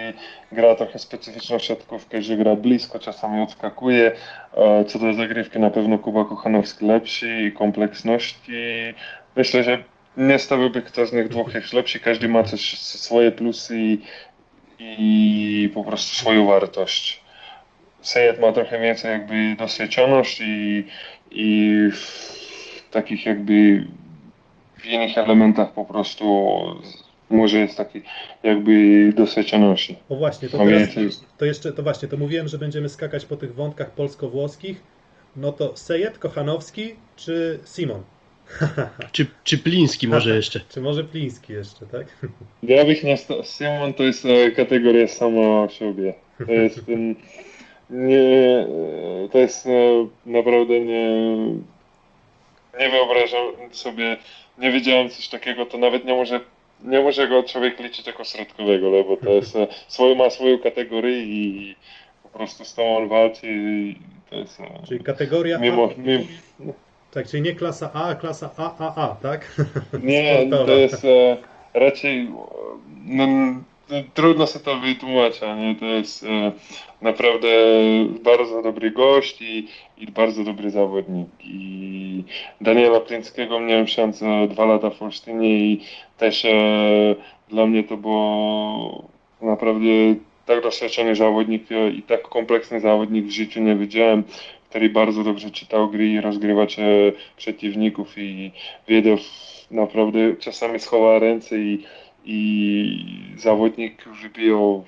gra trochę specyficzną siatkówkę, że gra blisko, czasami odskakuje. E, Co do zagrywki, na pewno Kuba Kochanowski lepszy i kompleksności. Myślę, że nie stawiłby kto z nich dwóch jest lepszy. Każdy ma coś swoje plusy i, i po prostu swoją wartość. Sejed ma trochę więcej jakby doświadczoność i, i w takich jakby w innych elementach po prostu może jest taki jakby doświadczoności. O właśnie, to teraz, to jeszcze, to właśnie, to mówiłem, że będziemy skakać po tych wątkach polsko-włoskich. No to Sejet, Kochanowski czy Simon? Czy, czy Pliński może jeszcze? Czy może Pliński jeszcze, tak? Ja bych nie sta- Simon to jest e, kategoria sama w sobie. To jest nie, to jest e, naprawdę nie, nie wyobrażam sobie, nie wiedziałem coś takiego, to nawet nie może, nie może go człowiek liczyć jako środkowego, bo to jest, e, swoją, ma swoją kategorię i po prostu z tą on walczy i to jest, Czyli kategoria mimo, A. mimo, Tak, czyli nie klasa A, a klasa AAA, tak? Nie, to jest e, raczej no, t- trudno sobie to wytłumaczyć, nie? To jest e, naprawdę bardzo dobry gość i, i bardzo dobry zawodnik. I Daniela Plińskiego miałem szansę dwa lata w Olsztynie i też e, dla mnie to było naprawdę tak doświadczony zawodnik e, i tak kompleksny zawodnik w życiu nie widziałem, który bardzo dobrze czytał gry i rozgrywać e, przeciwników i wiedział naprawdę czasami schowa ręce i, i zawodnik wybijał,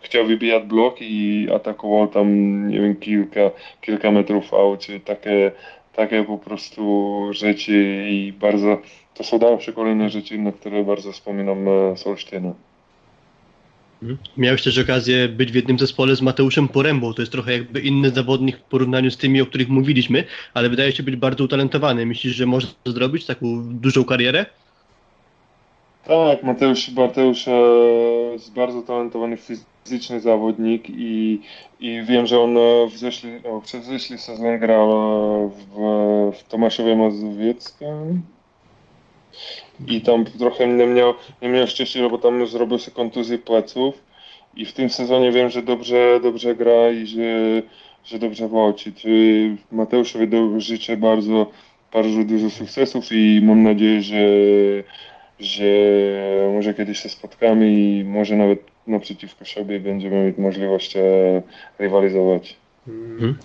chciał wybijać blok i atakował tam, nie wiem, kilka, kilka metrów czy takie, takie po prostu rzeczy i bardzo, to są dalsze kolejne rzeczy, na które bardzo wspominam e, z Olsztyna. Mhm. Miałeś też okazję być w jednym zespole z Mateuszem Porębą. To jest trochę jakby inny zawodnik w porównaniu z tymi, o których mówiliśmy, ale wydaje się być bardzo utalentowany. Myślisz, że może zrobić taką dużą karierę? Tak, Mateusz, Mateusz e, jest bardzo talentowany fizyczny zawodnik i, i wiem, że on e, w zeszły, w zeszły sezon grał e, w, w Tomaszowie Mazowieckim i tam trochę nie miał, nie miał szczęścia, bo tam zrobił sobie kontuzję pleców i w tym sezonie wiem, że dobrze, dobrze gra i że, że dobrze walczy. Czy Mateuszowi życzę bardzo, bardzo dużo sukcesów i mam nadzieję, że że może kiedyś się spotkamy i może nawet naprzeciwko siebie będziemy mieć możliwość e, rywalizować. Mhm.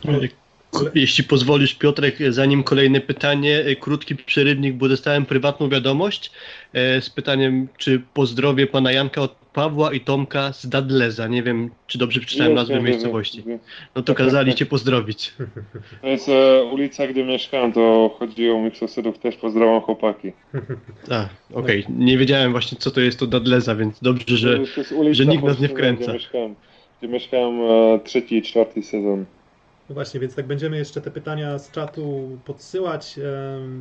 Jeśli pozwolisz, Piotrek, zanim kolejne pytanie, e, krótki przerywnik, bo dostałem prywatną wiadomość e, z pytaniem, czy pozdrowię pana Janka od Pawła i Tomka z Dadleza. Nie wiem, czy dobrze przeczytałem Jest, nazwę wiem, miejscowości. wiem. No to kazali cię pozdrowić. To jest e, ulica, gdzie mieszkam, to chodzi o moich sąsiadów, też pozdrawiam chłopaki. A, okej. Nie wiedziałem właśnie, co to jest to Dadleza, więc dobrze, że... że nikt nas nie wkręca. Gdzie mieszkam, gdzie mieszkam e, trzeci i czwarty sezon. No właśnie, więc tak będziemy jeszcze te pytania z czatu podsyłać.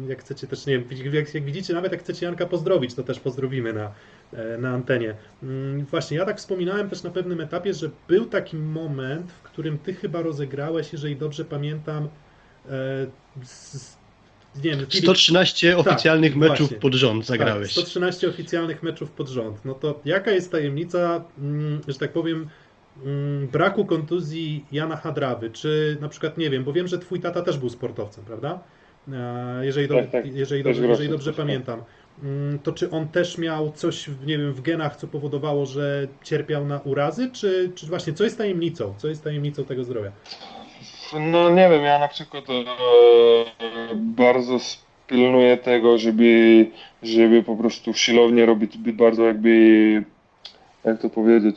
Jak chcecie też, nie wiem, jak, jak widzicie, nawet jak chcecie Janka pozdrowić, to też pozdrowimy na, e, na antenie. Mm, Właśnie, ja tak wspominałem też na pewnym etapie, że był taki moment, w którym ty chyba rozegrałeś, jeżeli dobrze pamiętam, e, z, nie wiem, Filip- 113 oficjalnych Tak, meczów właśnie. pod rząd zagrałeś. Tak, 113 oficjalnych meczów pod rząd. No to jaka jest tajemnica, mm, że tak powiem, braku kontuzji Jana Hadrawy? Czy na przykład, nie wiem, bo wiem, że twój tata też był sportowcem, prawda? E, Jeżeli, do, Tak, tak. jeżeli, dobrze, jeżeli dobrze sportowcem. pamiętam. Mm, To czy on też miał coś, nie wiem, w genach, co powodowało, że cierpiał na urazy? Czy, czy właśnie, co jest tajemnicą? Co jest tajemnicą tego zdrowia? No nie wiem, ja na przykład e, bardzo pilnuję tego, żeby, żeby po prostu w siłowni robić bardzo jakby, jak to powiedzieć,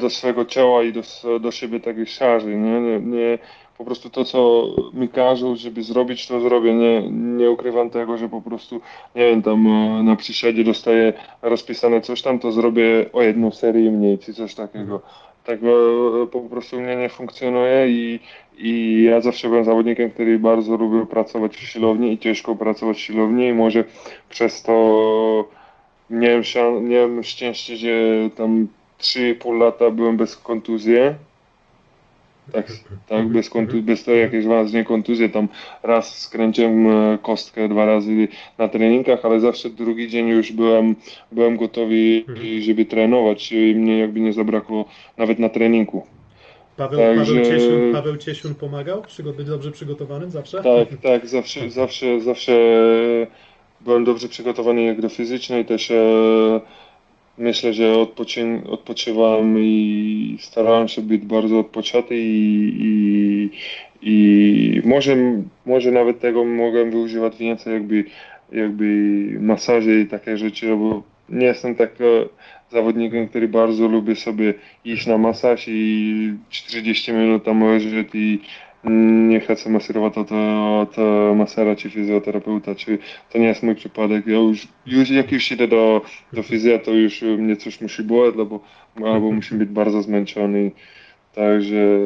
do swojego ciała i do, do siebie takich szarzy, nie? Nie, nie, po prostu to, co mi każą, żeby zrobić, to zrobię, nie, nie ukrywam tego, że po prostu, nie wiem, tam e, na przysiadzie dostaję rozpisane coś tam, to zrobię o jedną serię mniej, czy coś takiego. Tak e, po prostu mnie nie funkcjonuje i i ja zawsze byłem zawodnikiem, który bardzo lubił pracować w siłowni i ciężko pracować w siłowni i może przez to miałem, szan- miałem szczęście, że tam 3,5 lata byłem bez kontuzji. Tak, tak bez, kontu- bez tego jakieś ważne kontuzje, tam raz skręciłem e, kostkę dwa razy na treningach, ale zawsze drugi dzień już byłem, byłem gotowy, Mhm. żeby trenować i mnie jakby nie zabrakło nawet na treningu. Paweł, Także- Paweł, Ciesiun, Paweł Ciesiun pomagał? Przygo- Być dobrze przygotowanym zawsze? Tak, tak, zawsze, zawsze, zawsze byłem dobrze przygotowany jak do fizycznej, też e, myślę, że odpoczyn, odpoczywałem i starałem się być bardzo odpoczęty i, i, i może, może nawet tego mogłem wyużywać więcej jakby, jakby masaży i takie rzeczy, bo nie jestem tak zawodnikiem, który bardzo lubi sobie iść na masaż i 40 minut tam leżeć i nie chcę maserować to, to, to masera czy fizjoterapeuta, czy to nie jest mój przypadek. Ja już, już jak już idę do, do fizja, to już mnie coś musi boleć, albo, albo musi być bardzo zmęczony. Także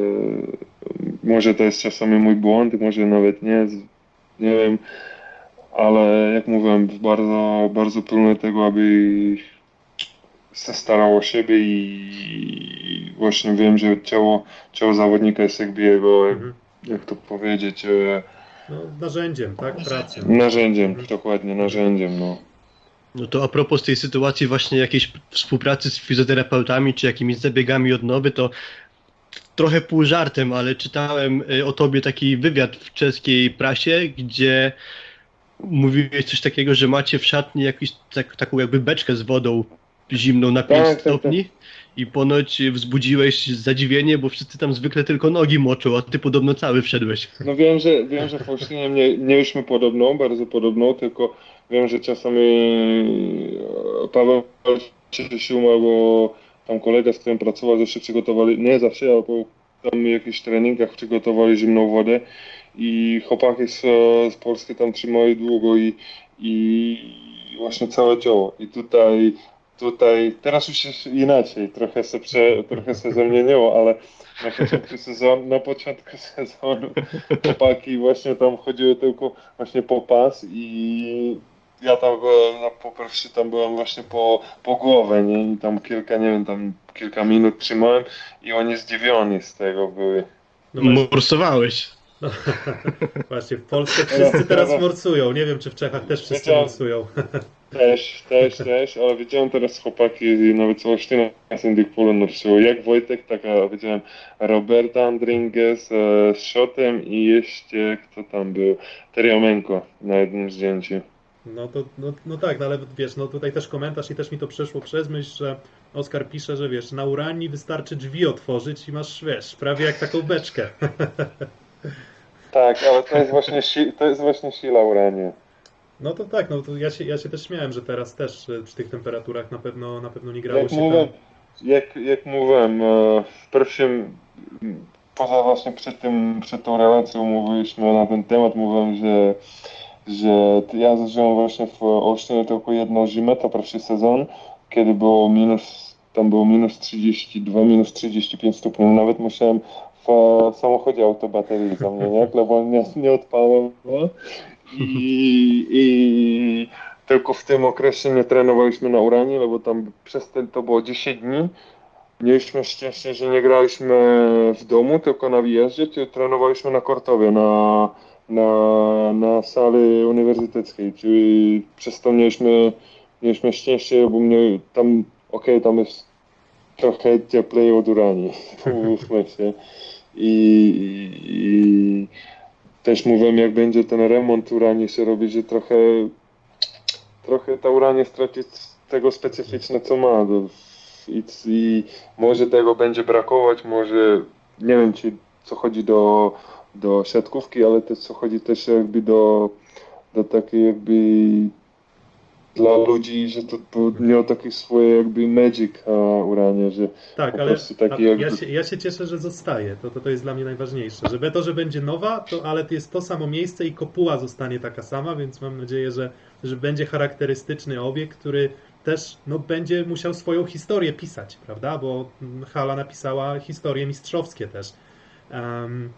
może to jest czasami mój błąd, może nawet nie, nie wiem, ale jak mówiłem, bardzo, bardzo pilnuję tego, aby się starał o siebie i właśnie wiem, że ciało, ciało zawodnika jest jakby jego, Mhm. Jak to powiedzieć, e, No, narzędziem, tak? Pracy. narzędziem, dokładnie narzędziem, no. No to a propos tej sytuacji właśnie jakiejś współpracy z fizjoterapeutami czy jakimiś zabiegami odnowy, to trochę pół żartem, ale czytałem y, o tobie taki wywiad w czeskiej prasie, gdzie mówiłeś coś takiego, że macie w szatni jakąś tak, taką jakby beczkę z wodą zimną na 5 Tak, tak, stopni i ponoć wzbudziłeś zadziwienie, bo wszyscy tam zwykle tylko nogi moczą, a ty podobno cały wszedłeś. No wiem, że wiem, że Faustynie nie, nie mieliśmy podobną, bardzo podobną, tylko wiem, że czasami e, Paweł się umarł, bo tam kolega, z którym pracował, zawsze przygotowali, nie zawsze, ale po tam jakichś treningach przygotowali zimną wodę i chłopaki z, z Polski tam trzymały długo i, i właśnie całe ciało. I tutaj, tutaj, teraz już jest inaczej, trochę się, prze, trochę się zamieniło, ale na początku sezonu, na początku sezonu chłopaki właśnie tam chodziły tylko właśnie po pas i ja tam byłem, no, po pierwsze tam byłem właśnie po, po głowę, nie? I tam kilka, nie wiem, tam kilka minut trzymałem i oni zdziwioni z tego byli. No Morsowałeś. no, właśnie, w Polsce wszyscy teraz morsują. Nie wiem, czy w Czechach też wszyscy morsują. Też, też, też, ale widziałem teraz chłopaki i nawet z Olsztyna z Indykpolu nursują. Jak Wojtek, tak widziałem Roberta Andringes e, z Szotem i jeszcze kto tam był, Teriomenko na jednym zdjęciu. No to, no, no tak, no ale wiesz, no tutaj też komentarz i też mi to przeszło przez myśl, że Oskar pisze, że wiesz, na urani wystarczy drzwi otworzyć i masz, wiesz, prawie jak taką beczkę. Tak, ale to jest właśnie, si- to jest właśnie siła urania. No to tak, no to ja się, ja się też śmiałem, że teraz też e, przy tych temperaturach na pewno, na pewno nie grało Jak się mówiłem, tam. jak, jak mówiłem, e, w pierwszym, poza właśnie przed, tym, przed tą relacją mówiliśmy na ten temat, mówiłem, że, że ja zażyłem właśnie w Olsztynie tylko jedną zimę, to pierwszy sezon, kiedy było minus, tam było minus 32, minus 35 stopni, nawet musiałem w samochodzie autobaterii zamieniać, bo nie, nie odpalało i, i tylko w tym okresie nie trenowaliśmy na uranie, bo tam przez ten to było 10 dni. Mieliśmy szczęście, że nie graliśmy w domu, tylko na wyjeździe, tylko trenowaliśmy na Kortowie, na, na, na sali uniwersyteckiej, czyli przez to mieliśmy, mieliśmy szczęście, bo mnie tam, okej, tam jest trochę cieplej od urani, umówmy się. I, i, i też mówiłem, jak będzie ten remont uranie się robi, że trochę trochę ta uranie straci tego specyficzne, co ma. I, I może tego będzie brakować, może nie wiem, czy co chodzi do, do siatkówki, ale też co chodzi też jakby do, do takiej jakby dla ludzi, że to, to miał taki swoje jakby magic a, uranie, że Tak, po ale prostu taki a, jakby- ja, się, ja się cieszę, że zostaje. To, to, to jest dla mnie najważniejsze. Żeby to, że będzie nowa, to, ale to jest to samo miejsce i kopuła zostanie taka sama, więc mam nadzieję, że, że będzie charakterystyczny obiekt, który też no, będzie musiał swoją historię pisać, prawda? Bo mm, Hala napisała historie mistrzowskie też. Em,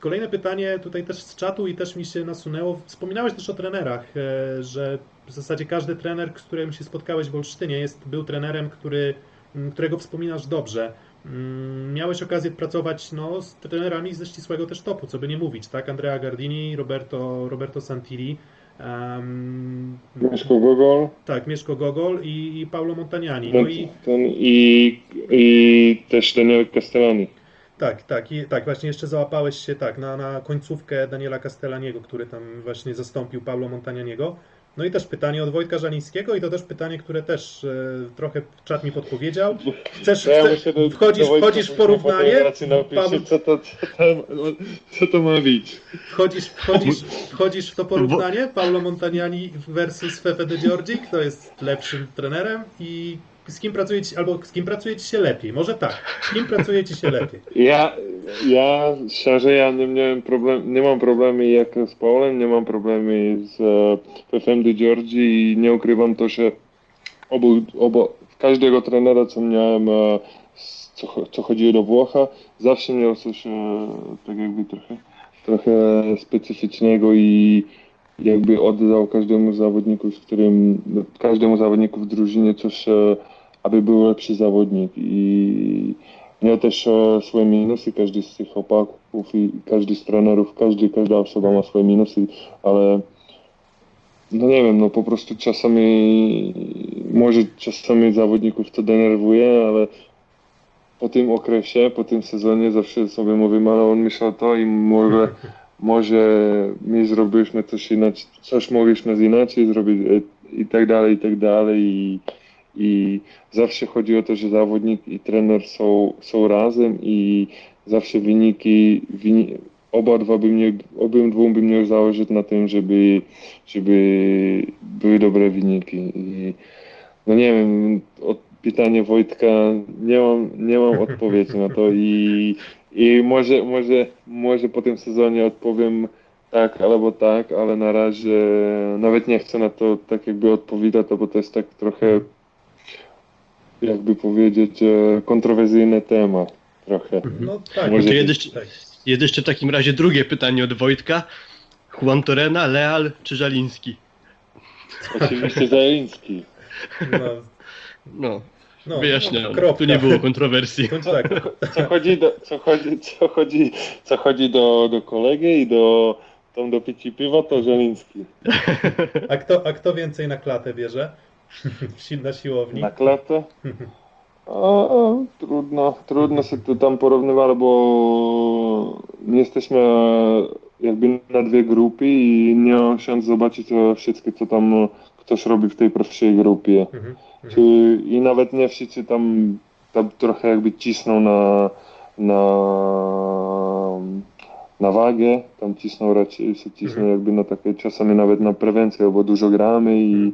Kolejne pytanie tutaj też z czatu i też mi się nasunęło. Wspominałeś też o trenerach, e, że w zasadzie każdy trener, z którym się spotkałeś w Olsztynie, jest, był trenerem, który, m, którego wspominasz dobrze. Mm, Miałeś okazję pracować no, z trenerami ze ścisłego też topu, co by nie mówić, tak? Andrea Gardini, Roberto, Roberto Santilli, em, Mieszko Gogol tak, Mieszko Gogol i, i Paulo Montagnani. No i ten, i, i też Daniel Castellani. Tak, tak, i tak, właśnie jeszcze załapałeś się tak na, na końcówkę Daniela Castellaniego, który tam właśnie zastąpił Paulo Montagnaniego. No i też pytanie od Wojtka Żalińskiego i to też pytanie, które też e, trochę czat mi podpowiedział. Chcesz, Ja chce, muszę do- wchodzisz, do wchodzisz w porównanie? napiszę, co, to, co, to, co to ma być. wchodzisz, wchodzisz, wchodzisz w to porównanie? Paulo Montagnani versus Fefe de Giorgi, kto jest lepszym trenerem i z kim pracuje ci, albo z kim pracuje ci się lepiej? Może tak, z kim pracuje ci się lepiej? Ja, ja szczerze, ja nie miałem problem, nie mam problemy jak z Paulem, nie mam problemy z e, PFM de Giorgi i nie ukrywam to, że obu, obu, każdego trenera, co miałem, e, co, co chodziło do Włocha, zawsze miał coś e, tak jakby trochę, trochę specyficznego i jakby oddał każdemu zawodniku, z którym, każdemu zawodniku w drużynie coś, aby był lepszy zawodnik i miał też e, swoje minusy, każdy z tych chłopaków i każdy z trenerów, każdy, każda osoba ma swoje minusy, ale no wiem, no po prostu czasami, może czasami zawodników to denerwuje, ale po tym okresie, po tym sezonie zawsze sobie mówimy, ale on myślał to i może, może my zrobiliśmy coś inaczej, coś mogliśmy inaczej zrobić i tak dalej, i tak dalej i, i zawsze chodzi o to, że zawodnik i trener są, są razem i zawsze wyniki, wyni, oba dwa by mnie, obydwu by miał założyć na tym, żeby, żeby były dobre wyniki. I no nie wiem, od, pytanie Wojtka, nie mam, nie mam odpowiedzi na to. I, i może, może, może po tym sezonie odpowiem tak albo tak, ale na razie nawet nie chcę na to tak jakby odpowiadać, bo to jest tak trochę jakby powiedzieć e, kontrowersyjny temat trochę. No tak, Może To jest jeszcze, jest jeszcze w takim razie drugie pytanie od Wojtka. Juan Torena, Leal czy Żaliński? Oczywiście Zajęcki. No, No, no, wyjaśniam. no, tu nie było kontrowersji. Tak, Co chodzi do, co chodzi, co chodzi, co chodzi do, do kolegi i do tam do pici piwa, to Żeliński. a kto, a kto więcej na klatę bierze? Na siłowni? Na klatę? A, a, trudno, trudno się to tam porównywać, bo jesteśmy jakby na dwie grupy i nie szans zobaczyć e, wszystkie, co tam ktoś robi w tej pierwszej grupie. Mhm. Czy, I nawet nie wszyscy tam, tam trochę jakby cisną na, na, na wagę, tam cisną raczej się cisną Mhm. jakby na takie czasami nawet na prewencję, bo dużo gramy i,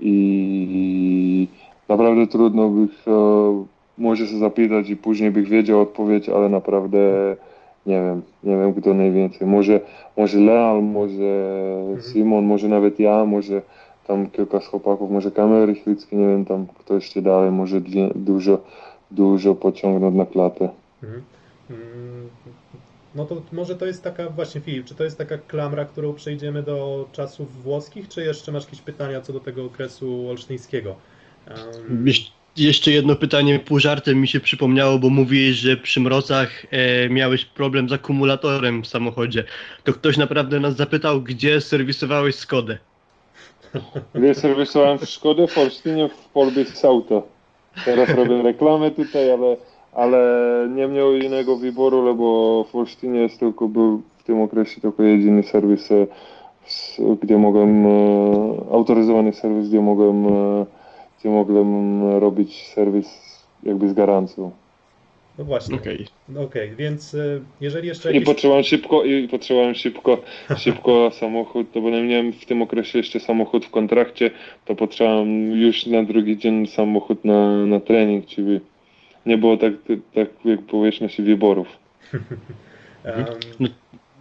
i naprawdę trudno bych e, może się zapytać i później bych wiedział odpowiedź, ale naprawdę nie wiem, nie wiem kto najwięcej. Może, może Leal, może Simon, może nawet ja, może tam kilka z chłopaków, może kamery chwyckie, nie wiem tam kto jeszcze dalej, może dużo, dużo pociągnąć na klatę. Mhm. No to może to jest taka, właśnie Filip, czy to jest taka klamra, którą przejdziemy do czasów włoskich, czy jeszcze masz jakieś pytania co do tego okresu olsztyńskiego? Um, Jesz- Jeszcze jedno pytanie pół żartem mi się przypomniało, bo mówiłeś, że przy mrozach e, miałeś problem z akumulatorem w samochodzie. To ktoś naprawdę nas zapytał, gdzie serwisowałeś Skodę. Gdy serwisowałem w Szkodę, w Olsztynie, w Polbis Auto. Teraz robię reklamę tutaj, ale, ale nie miał innego wyboru, bo w Olsztynie jest tylko był w tym okresie tylko jedyny serwis, e, gdzie mogłem, e, autoryzowany serwis, gdzie mogłem, e, gdzie mogłem robić serwis jakby z gwarancją. no właśnie, Okej. no okej, więc y, jeżeli jeszcze I jakieś... potrzebowałem szybko, i potrzebowałem szybko, szybko samochód, to bo nie miałem w tym okresie jeszcze samochód w kontrakcie, to potrzebowałem już na drugi dzień samochód na, na trening, czyli nie było tak, tak jak się wyborów. em,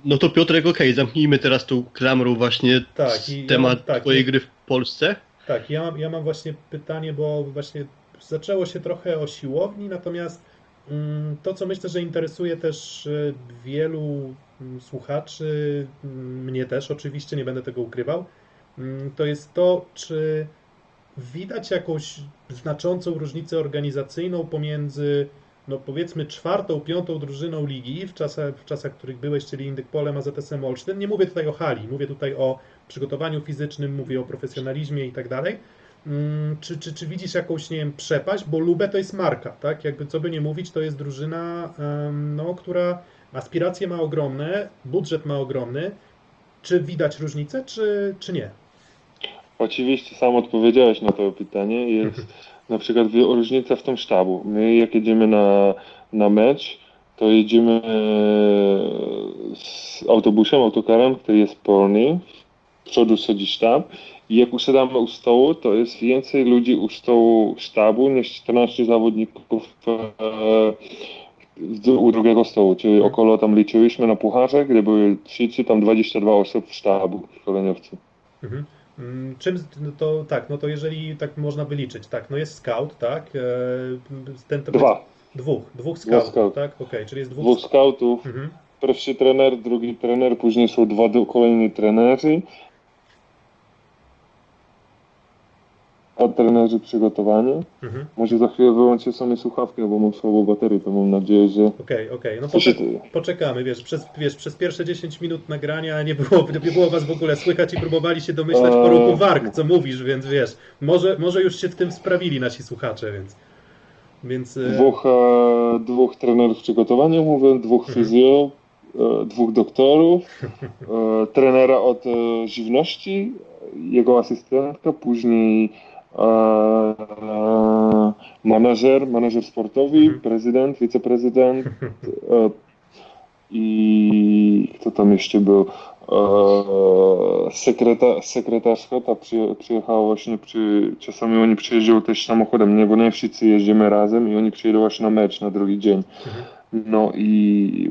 No to Piotrek, okej, zamknijmy teraz tą klamrą właśnie Tak, i ja temat mam- tak, twojej i- gry w Polsce. Tak, ja mam, ja mam właśnie pytanie, bo właśnie zaczęło się trochę o siłowni, natomiast mm, to, co myślę, że interesuje też y, wielu mm, słuchaczy, mm, mnie też oczywiście, nie będę tego ukrywał, to jest to, czy widać jakąś znaczącą różnicę organizacyjną pomiędzy, no powiedzmy, czwartą, piątą drużyną ligi w czasach, w czasach których byłeś, czyli Indyk Polem, AZS-em Olsztyn. Nie mówię tutaj o hali, mówię tutaj o przygotowaniu fizycznym, mówię o profesjonalizmie i tak dalej. Mm, Czy, czy, czy widzisz jakąś, nie wiem, przepaść? Bo Lubę to jest marka, tak? Jakby co by nie mówić, to jest drużyna, no, która aspiracje ma ogromne, budżet ma ogromny. Czy widać różnicę, czy, czy nie? Oczywiście sam odpowiedziałeś na to pytanie. Jest na przykład różnica w tym sztabu. My jak jedziemy na, na mecz, to jedziemy e, z autobusem, autokarem, który jest pełny. Z przodu siedzi sztab. I jak usiadamy u stołu, to jest więcej ludzi u stołu sztabu niż 14 zawodników e, u drugiego stołu. Czyli około tam liczyliśmy na pucharze, gdzie były 3 czy tam 22 osób w sztabu szkoleniowcy. Mhm. Mm, Czym no to tak, no to jeżeli tak można wyliczyć, tak, no jest scout, tak? e, Ten to Dwa. Dwóch, dwóch scoutów, scout. tak? Okej, czyli jest dwóch. Dwóch skautów, Mhm. pierwszy trener, drugi trener, później są dwa kolejni trenerzy. A trenerzy przygotowani. Mhm. Może za chwilę wyłączę sobie słuchawki, bo mam słabą baterię, to mam nadzieję, że... Okej, okej, no To się... poczek- poczekamy, wiesz przez, wiesz, przez pierwsze 10 minut nagrania nie było, nie było was w ogóle słychać i próbowali się domyślać po Eee. ruchu warg, co mówisz, więc wiesz, może, może już się w tym sprawili nasi słuchacze, więc... Więc... e, Dwóch, e, dwóch trenerów przygotowania, mówię, dwóch Mhm. fizjo, e, dwóch doktorów, trenera od żywności, jego asystentka, później e, e, manażer, manażer sportowy, Mhm. prezydent, wiceprezydent e, i kto tam jeszcze był? E, sekreta, sekretarska, ta przyje, przyjechała właśnie przy, czasami oni przyjeżdżają też samochodem, nie, bo nie wszyscy jeździmy razem i oni przyjedą właśnie na mecz na drugi dzień. Mhm. No i,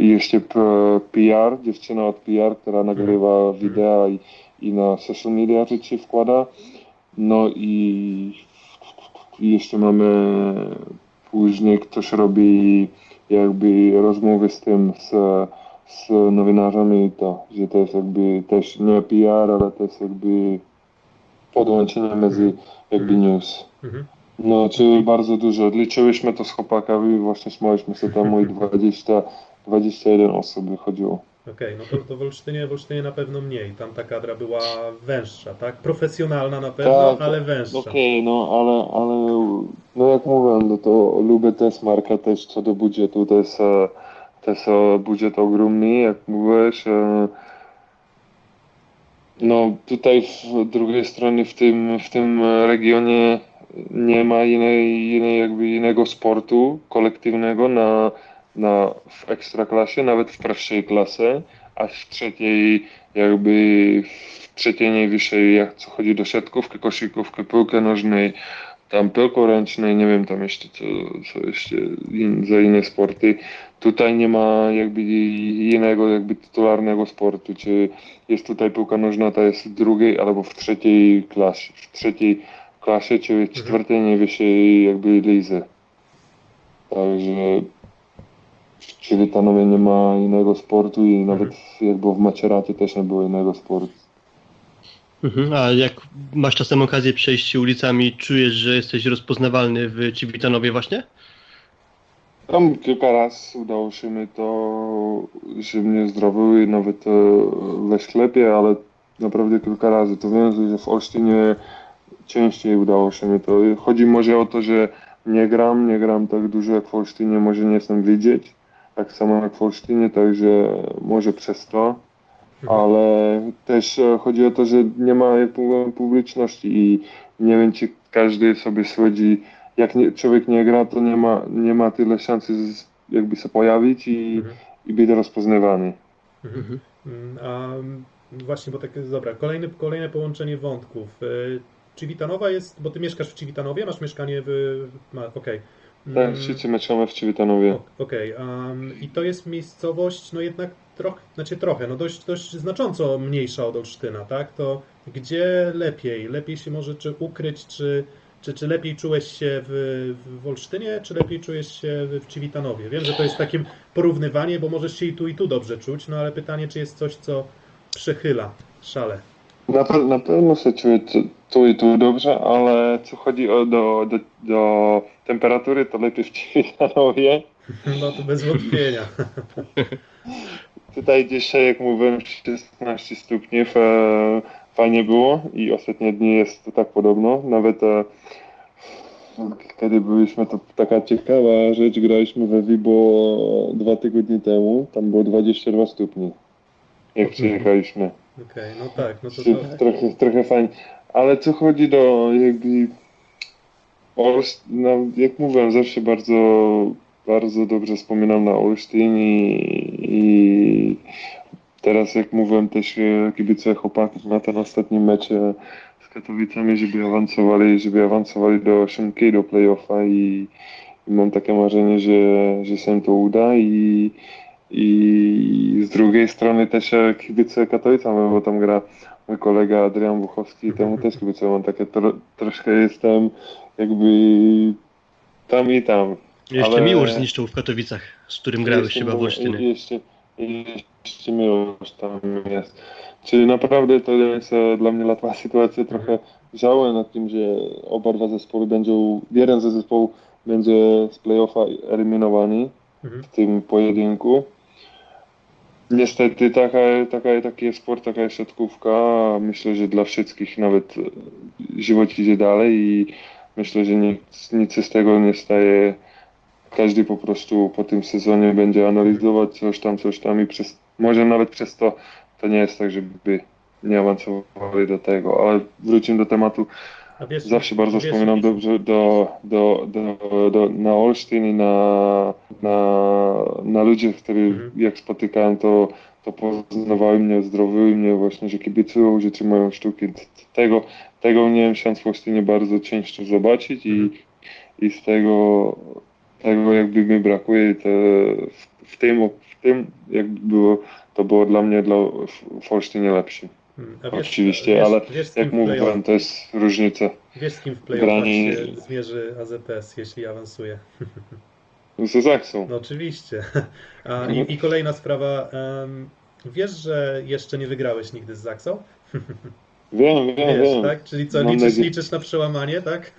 i jeszcze P- PR, dziewczyna od PR, która nagrywa wideo i, i na social media rzeczy wkłada. No i, i jeszcze mamy później ktoś robi jakby rozmowy z tym, z, z nowiнаrzami to, że to jest jakby też nie PR, ale to jest jakby podłączenie między jakby news. Mhm. No, czyli bardzo dużo. Liczyłyśmy to z chłopakami, właśnie śmialiśmy się tam i 20, 21 osób wychodziło. Okej, no to, to w, Olsztynie, w Olsztynie na pewno mniej, tam ta kadra była węższa, tak? Profesjonalna na pewno, Tak, ale węższa. Okej, no ale, ale no jak mówię, no to lubię też marka też co do budżetu, to jest, to jest budżet ogromny, jak mówisz. e, No tutaj w drugiej stronie w tym, w tym regionie nie ma innej, innej jakby innego sportu kolektywnego na, na, w ekstraklasie, nawet w pierwszej klasie, a w trzeciej jakby w trzeciej najwyższej, jak co chodzi do siatkówki, koszykówki, piłki nożnej, tam piłki ręcznej, nie wiem tam jeszcze co, co jeszcze in, za inne sporty. Tutaj nie ma jakby innego jakby tytularnego sportu, czy jest tutaj piłka nożna, ta jest w drugiej albo w trzeciej klasie, w trzeciej klasie, czy w czwartej najwyższej jakby lidze. Także w Ciewitanowie nie ma innego sportu i nawet jakby w Maceracie też nie było innego sportu. Mhm. A jak masz czasem okazję przejść się ulicami, czujesz, że jesteś rozpoznawalny w Civitanowie właśnie? Tam kilka razy udało się mi to, że mnie zdrowiły nawet e, we sklepie, ale naprawdę kilka razy. To wiem, że w Olsztynie częściej udało się mi to. Chodzi może o to, że nie gram, nie gram tak dużo jak w Olsztynie, może nie jestem widzieć, tak samo jak w Olsztynie, także może przez to. Ale też e, chodzi o to, że nie ma publiczności i nie wiem, czy każdy sobie słodzi, jak nie, człowiek nie gra, to nie ma, nie ma tyle szansy jakby się pojawić i, Mhm. i być rozpoznawany. Mhm. A właśnie, bo tak dobra, kolejny, kolejne połączenie wątków. E, Civitanowa jest, bo ty mieszkasz w Civitanowie, masz mieszkanie w... Okej. Tak, Mm, wszyscy meczamy w Ciewitanowie. o- Okej, am, i to jest miejscowość, no jednak trochę, znaczy trochę, no dość, dość znacząco mniejsza od Olsztyna, tak? To gdzie lepiej? Lepiej się może czy ukryć, czy, czy, czy lepiej czułeś się w, w Olsztynie, czy lepiej czujesz się w, Civitanowie? Wiem, że to jest takim porównywanie, bo możesz się i tu, i tu dobrze czuć, no ale pytanie, czy jest coś, co przechyla szale. Na, pe- na pewno się czuję tu, i tu dobrze, ale co chodzi o do, do, do temperatury, to lepiej w Ciewitanowie. No to bez wątpienia. Tutaj dzisiaj, jak mówiłem, 16 stopni, fajnie było i ostatnie dni jest to tak podobno. Nawet e, kiedy byliśmy, to taka ciekawa rzecz, graliśmy we Vibo dwa tygodnie temu, tam było 22 stopni. jak przyjechaliśmy. Okej, no tak, no to, to Trochę, trochę fajnie. Ale co chodzi do jakby Olsz, no, jak mówiłem, zawsze bardzo, bardzo dobrze wspominam na Olsztyn i, i teraz jak mówiłem też e, kibicuję chłopaków na ten ostatni mecz z Katowicami, żeby awansowali, żeby awansowali do Szymki, do playoffa i, i mam takie marzenie, że, że się to uda i, i z drugiej strony też kibicuję Katowicom, bo tam gra mój kolega Adrian Buchowski, temu też kibicuję, mam takie tro, troszkę jestem jakby tam i tam. Jeszcze Ale- Miłosz zniszczył w Katowicach, z którym grałeś Jeszcze chyba w Olsztynie. Jeszcze, jeszcze Miłosz tam jest. Czyli naprawdę to jest dla mnie łatwa sytuacja. Trochę żałuję nad tym, że oba dwa zespoły będą, jeden ze zespołów będzie z playoffa eliminowany mhm. w tym pojedynku. Niestety taka, taka, taki jest sport, taka jest siatkówka. Myślę, że dla wszystkich nawet e, żywot idzie dalej i myślę, że nic, nic z tego nie staje. Każdy po prostu po tym sezonie będzie analizować coś tam, coś tam i przez, może nawet przez to to nie jest tak, żeby nie awansowali do tego, ale wrócimy do tematu. Wiesz, Zawsze bardzo wiesz, wspominam dobrze do, do, do, do, na Olsztyn i na, na, na ludzi, których Mhm. jak spotykałem, to, to poznawali mnie, zdrowiły mnie właśnie, że kibicują, że trzymają sztuki. Tego, tego nie miałem szans w Olsztynie bardzo często zobaczyć i, Mhm. i z tego, tego jakby mi brakuje. To w, w, tym, w tym jakby było, to było dla mnie dla, w Olsztynie lepsze. Mm, a Oczywiście, wiesz, ale wiesz, z Jak mówiłem, to jest różnica. Wiesz, z kim w playoffach grani- się zmierzy AZS, jeśli awansuje? Ze Zaksą. No oczywiście. A, i, I kolejna sprawa. wiesz, że jeszcze nie wygrałeś nigdy z Zaksą? Wiem, wiem, Wiesz, wiem. tak? Czyli co, liczysz, nadzieję- liczysz na przełamanie, tak?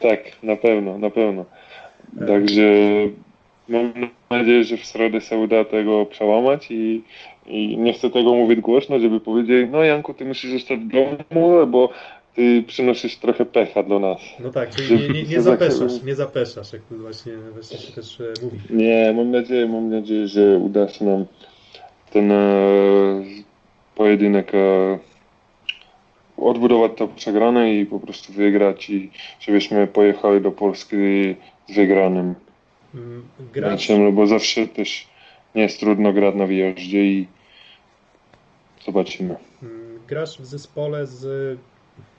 Tak, na pewno, na pewno. Tak. Także mam nadzieję, że w środę się uda tego przełamać i, i nie chcę tego mówić głośno, żeby powiedzieć, no Janku, ty musisz zostać w domu, bo ty przynosisz trochę pecha do nas. No tak, czyli nie, nie, nie zapeszasz, nie zapeszasz, jak to właśnie, właśnie się też e, mówi. Nie, mam nadzieję, mam nadzieję, że uda się nam ten e, pojedynek e, odbudować to przegrane i po prostu wygrać i żebyśmy pojechali do Polski z wygranym Mm, Grasz, meczem, no bo zawsze też nie jest trudno grać na wyjeździe i zobaczymy. mm, grasz w zespole z,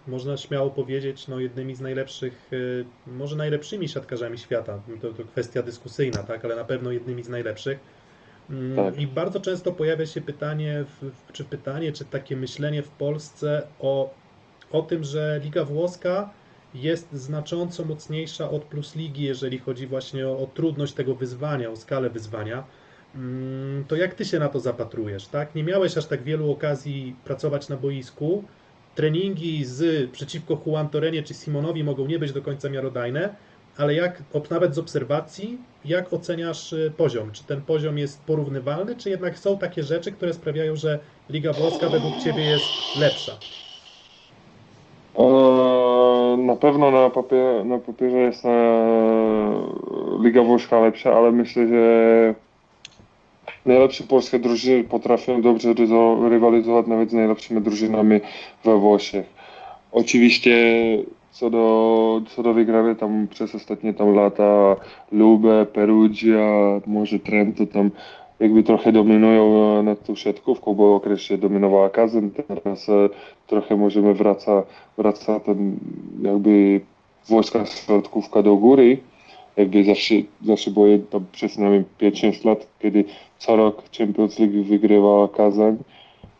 można śmiało powiedzieć, no jednymi z najlepszych, e, może najlepszymi siatkarzami świata. To, to kwestia dyskusyjna, tak, ale na pewno jednymi z najlepszych. Mm, Tak. I bardzo często pojawia się pytanie, czy pytanie, czy takie myślenie w Polsce o, o tym, że Liga Włoska jest znacząco mocniejsza od Plus Ligi, jeżeli chodzi właśnie o, o trudność tego wyzwania, o skalę wyzwania. Mm, To jak ty się na to zapatrujesz, tak? Nie miałeś aż tak wielu okazji pracować na boisku. Treningi z przeciwko Juan Torrenie czy Simonowi mogą nie być do końca miarodajne, ale jak nawet z obserwacji, jak oceniasz y, poziom? Czy ten poziom jest porównywalny, czy jednak są takie rzeczy, które sprawiają, że Liga Włoska według ciebie jest lepsza? Na pewno na, papier, na papierze jest e, Liga Włoska lepsza, ale myślę, że najlepsze polskie drużyny potrafią dobrze rywalizować nawet z najlepszymi drużynami we Włoszech. Oczywiście co do, co do wygranych tam przez ostatnie tam lata Lube, Perugia, może Trento tam jakby trochę dominują e, nad tą siatkówką, bo okresie dominowała Kazem, teraz e, trochę możemy wraca, wraca ten jakby włoska środkówka do góry. Jakby zawsze, zawsze było jed- tam przez najmniej 5-6 lat, kiedy co rok Champions League wygrywała Kazań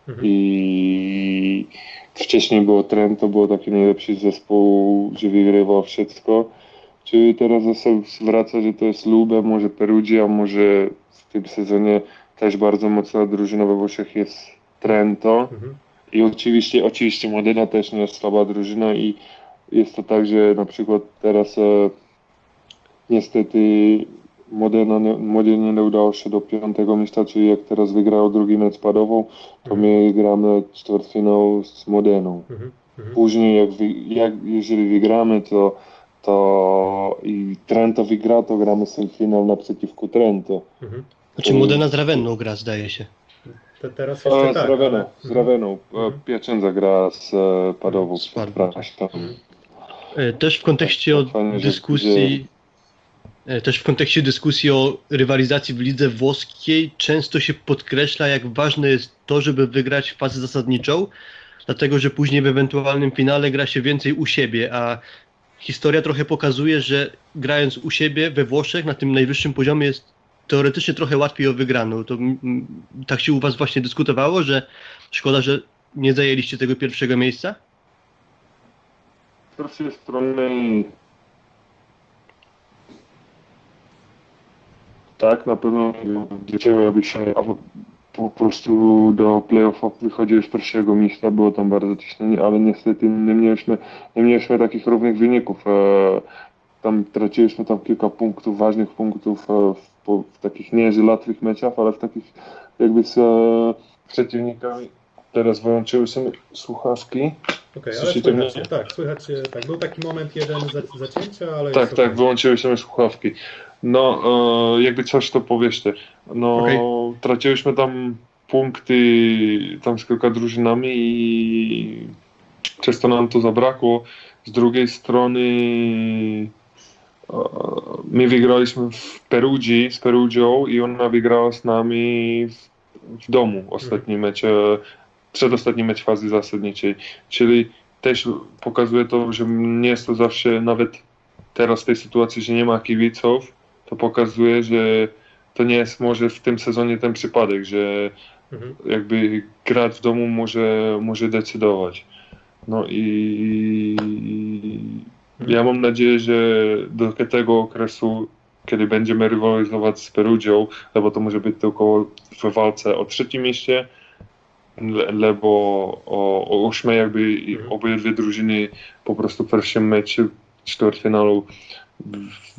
Mhm. i wcześniej było Trento, było taki najlepszy zespół, że wygrywał wszystko. Czyli teraz wraca, że to jest Lube, może Perugia, może w tym sezonie też bardzo mocna drużyna we Włoszech jest Trento. Mhm. I oczywiście, oczywiście Modena też nie jest słaba drużyna i jest to tak, że na przykład teraz e, niestety Modena, nie- Modenie nie udało się do piątego miejsca, czyli jak teraz wygrało drugi mecz spadową, to my gramy ćwierćfinał z Modeną. Mhm. Mhm. Później jak, jak jeżeli wygramy, to, to i Trento wygra, to gramy finał naprzeciwko Trento. Mhm. Znaczy Modena z Ravenną gra, zdaje się. Te, teraz jeszcze E, tak. z ale- z Raweną. E, Mhm. Piacenza gra z e, Padową. Z Padową. E, Też w kontekście o Fajnie, że dyskusji, też w kontekście dyskusji o rywalizacji w lidze włoskiej często się podkreśla, jak ważne jest to, żeby wygrać fazę zasadniczą, dlatego że później w ewentualnym finale gra się więcej u siebie, a historia trochę pokazuje, że grając u siebie we Włoszech na tym najwyższym poziomie jest teoretycznie trochę łatwiej o wygraną. To tak się u was właśnie dyskutowało, że szkoda, że nie zajęliście tego pierwszego miejsca? Z pierwszej strony tak, na pewno do ciebie, aby się po prostu do playoffów wychodziłeś z pierwszego miejsca, było tam bardzo ciśnienie, ale niestety nie mieliśmy, nie mieliśmy takich równych wyników. E, Tam traciliśmy tam kilka punktów, ważnych punktów e, w, w takich nie że łatwych meczach, ale w takich jakby z e, przeciwnikami. Teraz wyłączyły sobie słuchawki. Okej, ale Słyszycie słychać, mnie? tak, słychać, tak. Był taki moment jeden za- zacięcia, ale Tak, tak, wyłączyły się słuchawki. No, e, jakby coś to powiedzcie. No, Okej. traciłyśmy tam punkty tam z kilka drużynami i przez to nam to zabrakło. Z drugiej strony e, my wygraliśmy w Perudzi z Perugią i ona wygrała z nami w, w domu ostatni mecz, e, przedostatni mecz fazy zasadniczej. Czyli też pokazuje to, że nie jest to zawsze nawet teraz w tej sytuacji, że nie ma kibiców, to pokazuje, że to nie jest może w tym sezonie ten przypadek, że Mhm. jakby grać w domu może, może decydować. No i ja mam nadzieję, że do tego okresu, kiedy będziemy rywalizować z Perugią, lebo to może być tylko w walce o trzecie miejsce, le- lebo o, o ósme jakby i Mhm. obydwie drużyny po prostu w pierwszym meczu ćwierćfinalu w-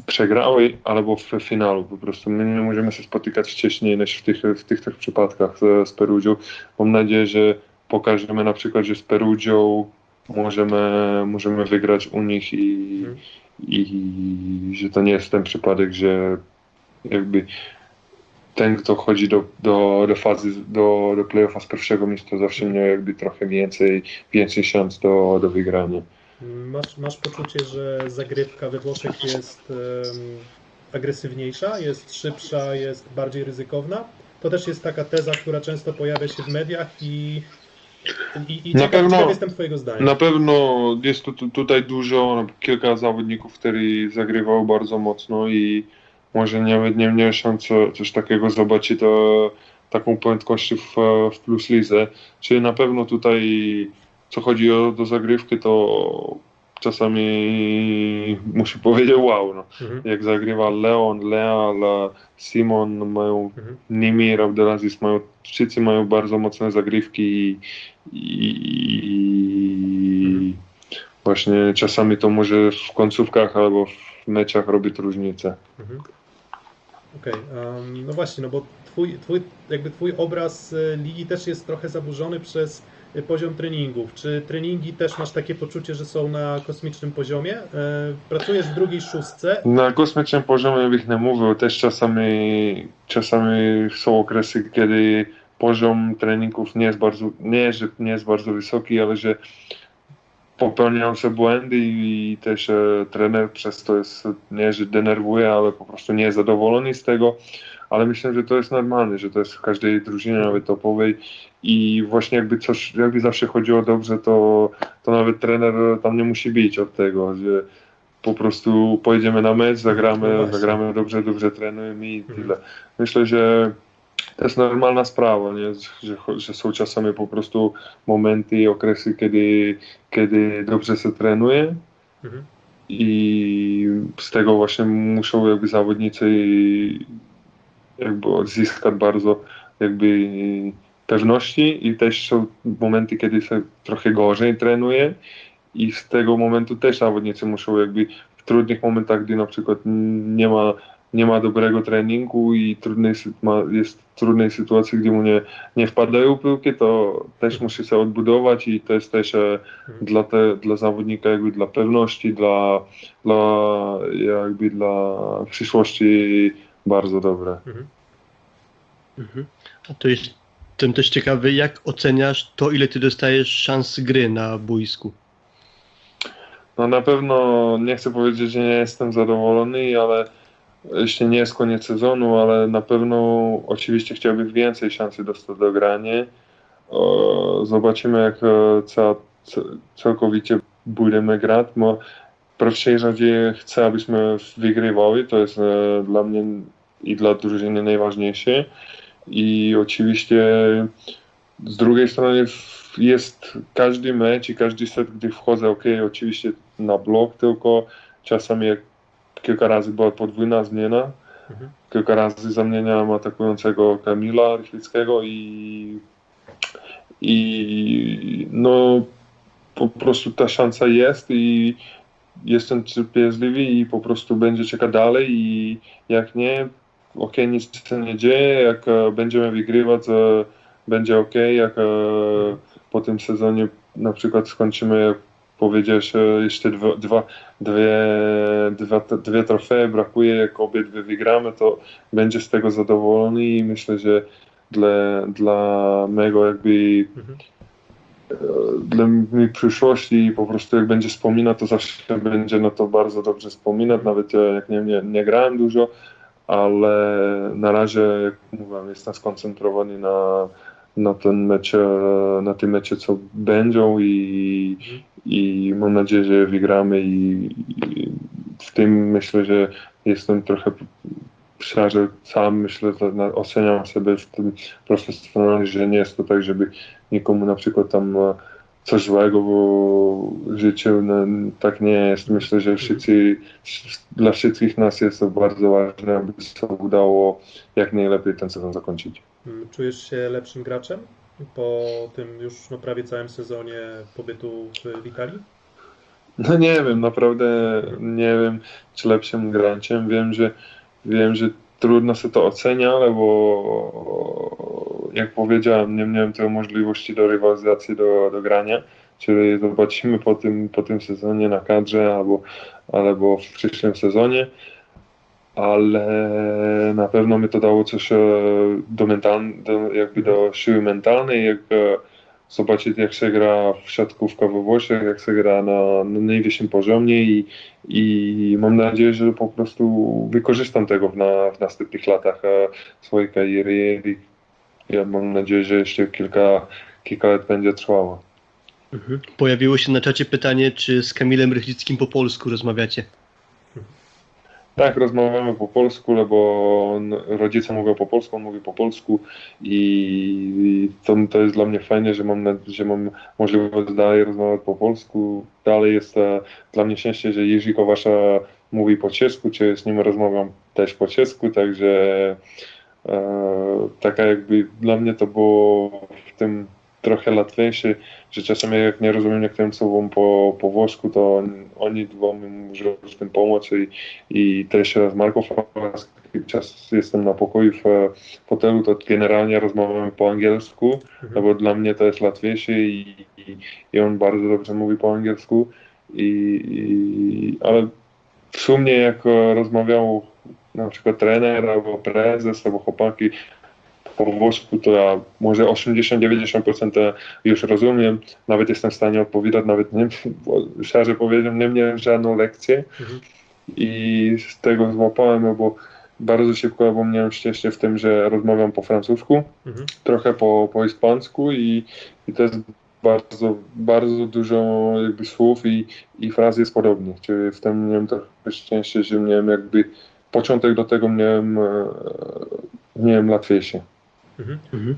przegrały, albo w finalu po prostu. My nie możemy się spotykać wcześniej niż w tych, w tych, tych przypadkach z, z Perugią. Mam nadzieję, że pokażemy na przykład, że z Perugią możemy, możemy wygrać u nich i, Mhm. i że to nie jest ten przypadek, że jakby ten, kto chodzi do, do, do fazy, do, do playoffa z pierwszego miejsca zawsze miał jakby trochę więcej, więcej szans do, do wygrania. Masz, masz poczucie, że zagrywka we Włoszech jest em, agresywniejsza, jest szybsza, jest bardziej ryzykowna? To też jest taka teza, która często pojawia się w mediach i, i, i Na ciekaw, pewno. ciekaw jestem Twojego zdania. Na pewno jest tu, tu, tutaj dużo, kilka zawodników, którzy zagrywał bardzo mocno i może nawet nie miał szans coś takiego zobaczyć to, taką prędkość w, w plus lidze. Czyli na pewno tutaj, co chodzi o do zagrywki, to czasami muszę powiedzieć wow, no. Mhm. jak zagrywa Leon, Lea, La, Simon, mają Mhm. Nimir, Abdelaziz, mają, wszyscy mają bardzo mocne zagrywki i, i, i właśnie czasami to może w końcówkach albo w meczach robić różnicę. Mhm. Okej, em, no właśnie, no bo twój, twój, jakby twój obraz e, ligi też jest trochę zaburzony przez poziom treningów. Czy treningi też masz takie poczucie, że są na kosmicznym poziomie? E, Pracujesz w drugiej szóstce. Na kosmicznym poziomie bych nie mówił, też czasami, czasami są okresy, kiedy poziom treningów nie jest bardzo, nie, że nie jest bardzo wysoki, ale że popełniają się błędy i też e, trener przez to jest, nie że denerwuje, ale po prostu nie jest zadowolony z tego, ale myślę, że to jest normalne, że to jest w każdej drużynie, nawet topowej i właśnie jakby coś, jakby zawsze chodziło dobrze, to, to nawet trener tam nie musi bić od tego, że po prostu pojedziemy na mecz, No zagramy, właśnie. zagramy dobrze, dobrze trenujemy i Mhm. tyle. Myślę, że to jest normalna sprawa, nie? Że, że są czasami po prostu momenty i okresy, kiedy, kiedy dobrze się trenuje Mhm. i z tego właśnie muszą jakby zawodnicy jakby zyskać bardzo jakby pewności i też są momenty, kiedy się trochę gorzej trenuje i z tego momentu też zawodnicy muszą jakby w trudnych momentach, gdy na przykład nie ma, nie ma dobrego treningu i trudnej, ma, jest trudnej sytuacji, gdzie mu nie, nie wpadają piłki, to też musi się odbudować i to jest też e, dla, te, dla zawodnika jakby dla pewności, dla, dla jakby dla przyszłości bardzo dobre. Mhm. A to jest Jestem też ciekawy, jak oceniasz to, ile ty dostajesz szans gry na boisku? No na pewno nie chcę powiedzieć, że nie jestem zadowolony, ale jeśli nie jest koniec sezonu, ale na pewno oczywiście chciałbym więcej szansy dostać do grania. Zobaczymy, jak e, ca, ca, całkowicie będziemy grać. Bo w pierwszej razie chcę, abyśmy wygrywali. To jest e, dla mnie i dla drużyny najważniejsze. I oczywiście z drugiej strony jest każdy mecz i każdy set, gdy wchodzę, ok, oczywiście na blok, tylko czasami jak kilka razy była podwójna zmiana, Mhm. kilka razy zamieniałem atakującego Kamila Rychlickiego i, i no po prostu ta szansa jest i jestem cierpliwy i po prostu będzie czekać dalej i jak nie, ok, nic się nie dzieje, jak e, będziemy wygrywać, będzie ok, jak e, po tym sezonie na przykład skończymy, jak powiedziałeś, e, jeszcze dwa, dwa, dwie, dwa, dwie trofeje brakuje, jak obydwie wygramy, to będzie z tego zadowolony i myślę, że dla, dla mego jakby Mhm. dla mi przyszłości po prostu jak będzie wspominać, to zawsze będzie na to bardzo dobrze wspominać, nawet jak nie, nie, nie grałem dużo, ale na razie, jak mówiłem, jestem skoncentrowany na, na ten mecz, e, na tym mecie, co będą i, i mam nadzieję, że wygramy i, i w tym myślę, że jestem trochę szczerze sam myślę, że oceniam sobie w tym profesjonalnie, że nie jest to tak, żeby nikomu na przykład tam coś złego w życiu, no, tak nie jest. Myślę, że wszyscy, dla wszystkich nas jest to bardzo ważne, aby się udało jak najlepiej ten sezon zakończyć. Mm, Czujesz się lepszym graczem po tym już no, prawie całym sezonie pobytu w Italii? No nie wiem, naprawdę nie wiem, czy lepszym graczem. Wiem, że wiem, że trudno się to ocenia, ale bo jak powiedziałem, nie miałem tej możliwości do rywalizacji, do, do grania. Czyli zobaczymy po tym, po tym sezonie na kadrze albo, albo w przyszłym sezonie. Ale na pewno mi to dało coś e, do, mental, do, jakby do siły mentalnej, jak e, zobaczyć jak się gra w siatkówkę we Włoszech, jak się gra na, na najwyższym poziomie i, i mam nadzieję, że po prostu wykorzystam tego w, na, w następnych latach e, swojej kariery. Ja mam nadzieję, że jeszcze kilka, kilka lat będzie trwało. Mhm. Pojawiło się na czacie pytanie, czy z Kamilem Rychlickim po polsku rozmawiacie? Tak, rozmawiamy po polsku, bo on, rodzice mówią po polsku, on mówi po polsku i to, to jest dla mnie fajne, że mam, że mam możliwość dalej rozmawiać po polsku. Dalej jest e, dla mnie szczęście, że Jerzy Kowasza mówi po czesku, czy z nim rozmawiam też po czesku, także taka jakby dla mnie to było w tym trochę łatwiejsze, że czasami jak nie rozumiem niektórym słowom po, po włosku, to on, oni dwa mi muszą w tym pomóc i, i też z Marko Fałaski, czas jestem na pokoju w e, hotelu, to generalnie rozmawiamy po angielsku, no bo dla mnie to jest łatwiejsze i, i, i on bardzo dobrze mówi po angielsku, i, i, ale w sumie jak e, rozmawiał na przykład trener albo prezes albo chłopaki po włosku, to ja może 80-90% już rozumiem, nawet jestem w stanie odpowiadać, nawet nie, bo szczerze powiedziałem, nie miałem żadną lekcję Mhm. i z tego złapałem, bo bardzo szybko, bo miałem szczęście w tym, że rozmawiam po francusku, Mhm. trochę po, po hiszpańsku i, i to jest bardzo, bardzo dużo jakby słów i, i fraz jest podobnych, czyli w tym miałem trochę szczęście, że miałem jakby początek do tego miałem, e, miałem łatwiejszy. Mhm. Mhm.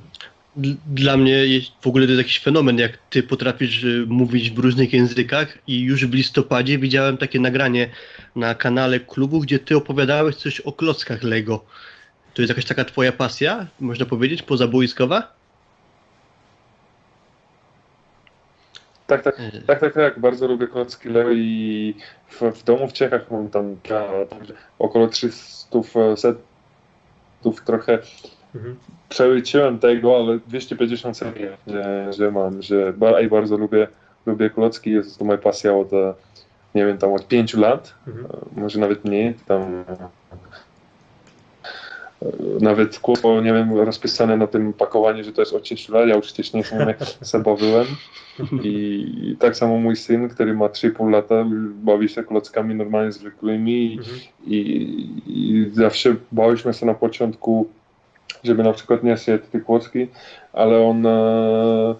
Dl- Dla mnie jest, w ogóle to jest jakiś fenomen, jak ty potrafisz y, mówić w różnych językach i już w listopadzie widziałem takie nagranie na kanale klubu, gdzie ty opowiadałeś coś o klockach Lego. To jest jakaś taka twoja pasja, można powiedzieć, pozaboiskowa? Tak, tak, E, tak, tak, tak, bardzo lubię klocki Lego i w, w domu w Czechach mam tam około 300 setów, trochę Mhm. przeliczyłem tego, ale 250 serii, że, że mam, że ba- i bardzo lubię, lubię klocki, jest to moja pasja od, e, nie wiem, tam od 5 lat, Mhm. e, może nawet mniej, tam nawet kółko, nie wiem, rozpisane na tym pakowaniu, że to jest od 10 lat, ja wcześniejszym sobie byłem. I tak samo mój syn, który ma 3,5 lata, bawi się klockami normalnie zwykłymi Mhm. i, i zawsze bałyśmy się na początku, żeby na przykład nie zjadł te klocki, ale on e,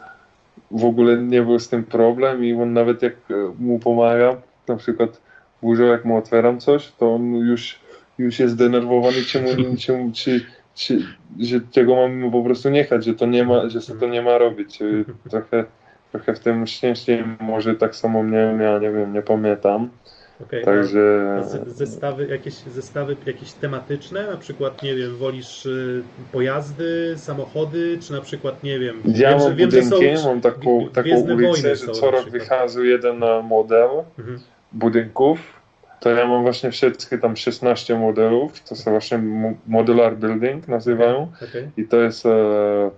w ogóle nie był z tym problem i on nawet jak mu pomaga, na przykład burzo jak mu otwieram coś, to on już, już jest zdenerwowany, czemu, czemu, czy, czy, że tego mamy po prostu nie chać, że to nie ma, że to nie ma robić. E, Trochę, trochę w tym szczęście może tak samo miałem, ja nie wiem, nie pamiętam. A- Także zestawy, jakieś zestawy jakieś tematyczne, na przykład, nie wiem, wolisz y, pojazdy, samochody, czy na przykład, nie wiem, ja wiem, mam wiem, że są... budynki, mam taką, taką ulicę, że co rok wychází jeden model Mhm. budynków. To ja mam właśnie wszystkie tam 16 modelów, to są właśnie mo- modular building nazywają. Okej. i to jest e,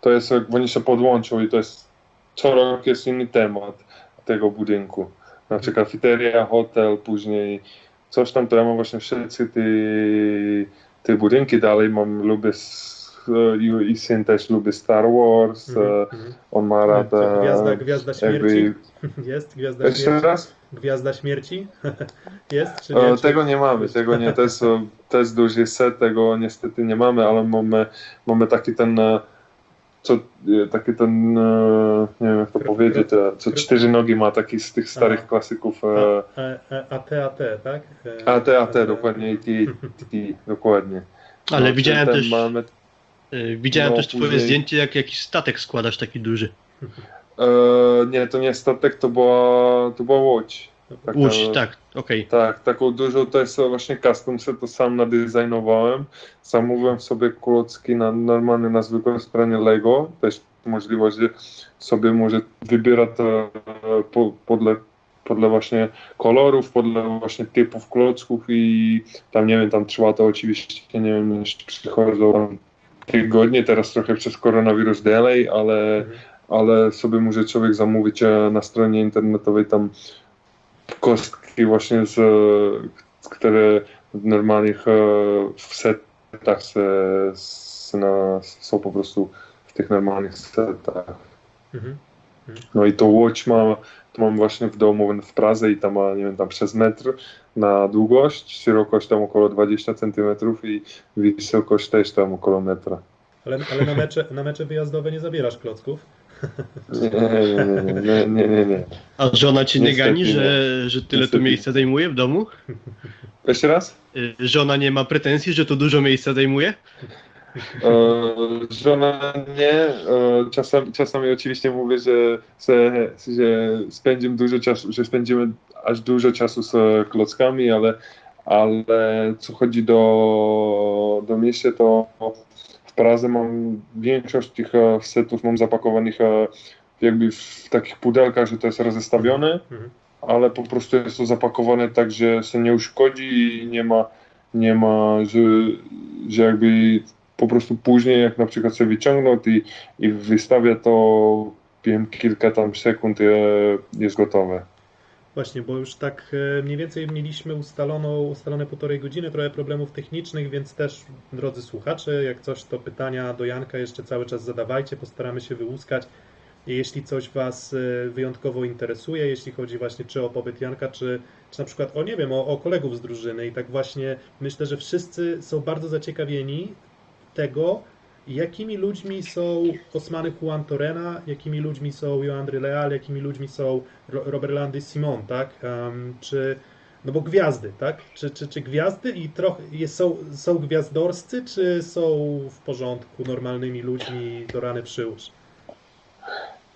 to jest, jak oni się podłączą i to jest co rok jest inny temat tego budynku. Na przykład kafeteria, hotel, później coś tam, to ja mam właśnie wszystkie te, te budynki. Dalej mam, lubię i, i syn też lubi Star Wars, mhm. on ma rad Co, Gwiazda, gwiazda śmierci? jakby... Jest Gwiazda Jeszcze śmierci? raz? Gwiazda śmierci? jest, czy nie? E, Czy... Tego nie mamy, tego nie, to jest, e, to jest duży set, tego niestety nie mamy, ale mamy, mamy taki ten, co, taki ten, nie wiem jak to powiedzieć, co cztery nogi ma, taki z tych starych A. klasyków, A, e, a, a, AT, AT, tak? E, AT, AT, dokładnie, ti, dokładnie. Ale No, widziałem też, Mamy, widziałem no, też twoje później- zdjęcie, jak jakiś statek składasz taki duży. e, nie, to nie statek, to była, to była łódź. Taka- Łódź, tak, okej. Tak, taką dużą to jest właśnie custom set, to sam nadizajnowałem. Zamówiłem sobie klocki na normalnie na zwykłej stronie Lego. Też możliwość, że sobie może wybierać e, po, podle, podle właśnie kolorów, podle właśnie typów klocków i tam nie wiem, tam trwa to oczywiście, nie wiem, jeszcze przychodzą tygodnie, teraz trochę przez koronawirus dalej, ale ale sobie może człowiek zamówić e, na stronie internetowej tam kostki właśnie z, które w normalnych e, w setach se, se na, są po prostu w tych normalnych setach. Mhm. No i to łódź ma, to mam właśnie w domu w Pradze i tam ma, nie wiem, tam przez metr na długość, szerokość tam około 20 cm i wysokość też tam około metra. Ale, ale na, mecze, na mecze wyjazdowe nie zabierasz klocków? Nie, nie, nie, nie, nie, nie, nie. A żona cię nie gani, nie. że, że tyle Niestety tu miejsca zajmuje w domu? Jeszcze raz? Y, Żona nie ma pretensji, że to dużo miejsca zajmuje? E, żona nie. E, czasami, czasami oczywiście mówię, że, że, że spędzimy dużo czasu, że spędzimy aż dużo czasu z klockami, ale, ale co chodzi do, do mieścia, to w Pradze mam większość tych e, setów mam zapakowanych jakby w takich pudelkach, że to jest rozestawione, Mhm. ale po prostu jest to zapakowane tak, że się nie uszkodzi i nie ma, nie ma że, że jakby po prostu później, jak na przykład sobie wyciągnął i, i wystawia to wiem, kilka tam sekund e, jest gotowe. Właśnie, bo już tak e, mniej więcej mieliśmy ustaloną, ustalone półtorej godziny, trochę problemów technicznych, więc też, drodzy słuchacze, jak coś, to pytania do Janka jeszcze cały czas zadawajcie, postaramy się wyłuskać. Jeśli coś Was e, wyjątkowo interesuje, jeśli chodzi właśnie czy o pobyt Janka, czy, czy na przykład o, nie wiem, o, o kolegów z drużyny i tak właśnie myślę, że wszyscy są bardzo zaciekawieni tego, jakimi ludźmi są Osmany Juan Torrena, jakimi ludźmi są Joandry Leal, jakimi ludźmi są Ro- Robert Landy Simon, tak? Em, czy, no bo gwiazdy, tak? Czy, czy, czy gwiazdy i trochę są, są gwiazdorscy, czy są w porządku normalnymi ludźmi do rany przyłóż?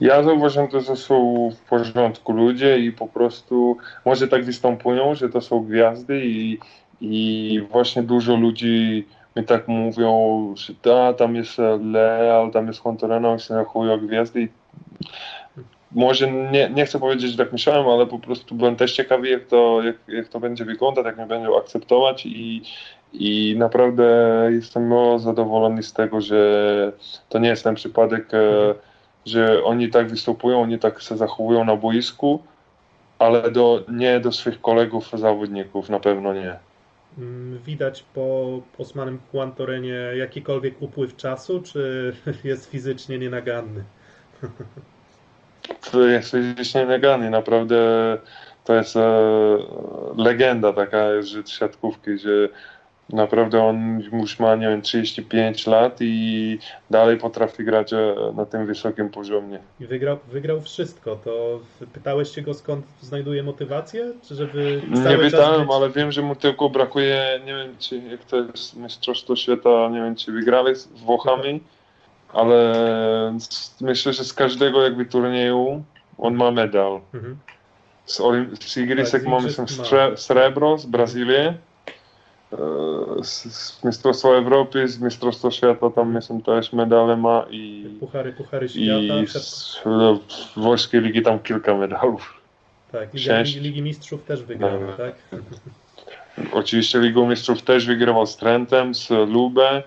Ja zauważyłem to, że są w porządku ludzie i po prostu może tak występują, że to są gwiazdy i, i właśnie dużo ludzi mi tak mówią, że da, tam jest Leal, tam jest Hontorena, on się rachuje gwiazdy i może nie, nie chcę powiedzieć, że tak myślałem, ale po prostu byłem też ciekawy, jak to, jak, jak to będzie wyglądać, jak mnie będą akceptować i, i naprawdę jestem zadowolony z tego, że to nie jest ten przypadek, e, że oni tak występują, oni tak się zachowują na boisku, ale do, nie do swych kolegów zawodników, na pewno nie. Mm, widać po Osmanem Juantorenie jakikolwiek upływ czasu, czy jest fizycznie nienaganny? Jest fizycznie nienaganny, naprawdę to jest e, legenda taka że siatkówki, że naprawdę on już ma, nie wiem, 35 lat i dalej potrafi grać e, na tym wysokim poziomie. I wygrał, wygrał wszystko. To pytałeś się go skąd znajduje motywację? Czy żeby Nie pytałem, być- ale wiem, że mu tylko brakuje, nie wiem, czy jak to jest Mistrzostwo Świata, nie wiem, czy wygrali z Włochami, ale myślę, że z każdego jakby turnieju on ma medal. Mhm. Z, Olim- z mamy srebro z Brazylii, z, z Mistrzostwa Europy, z Mistrzostwa Świata tam myślę też medale ma i, Puchary, puchary świata. i z no, Włoskiej Ligi tam kilka medalów. tak, Liga, sześć. Ligi Mistrzów też wygrał, Dobra. tak? Oczywiście Ligą Mistrzów też wygrywał z Trentem, z Lubę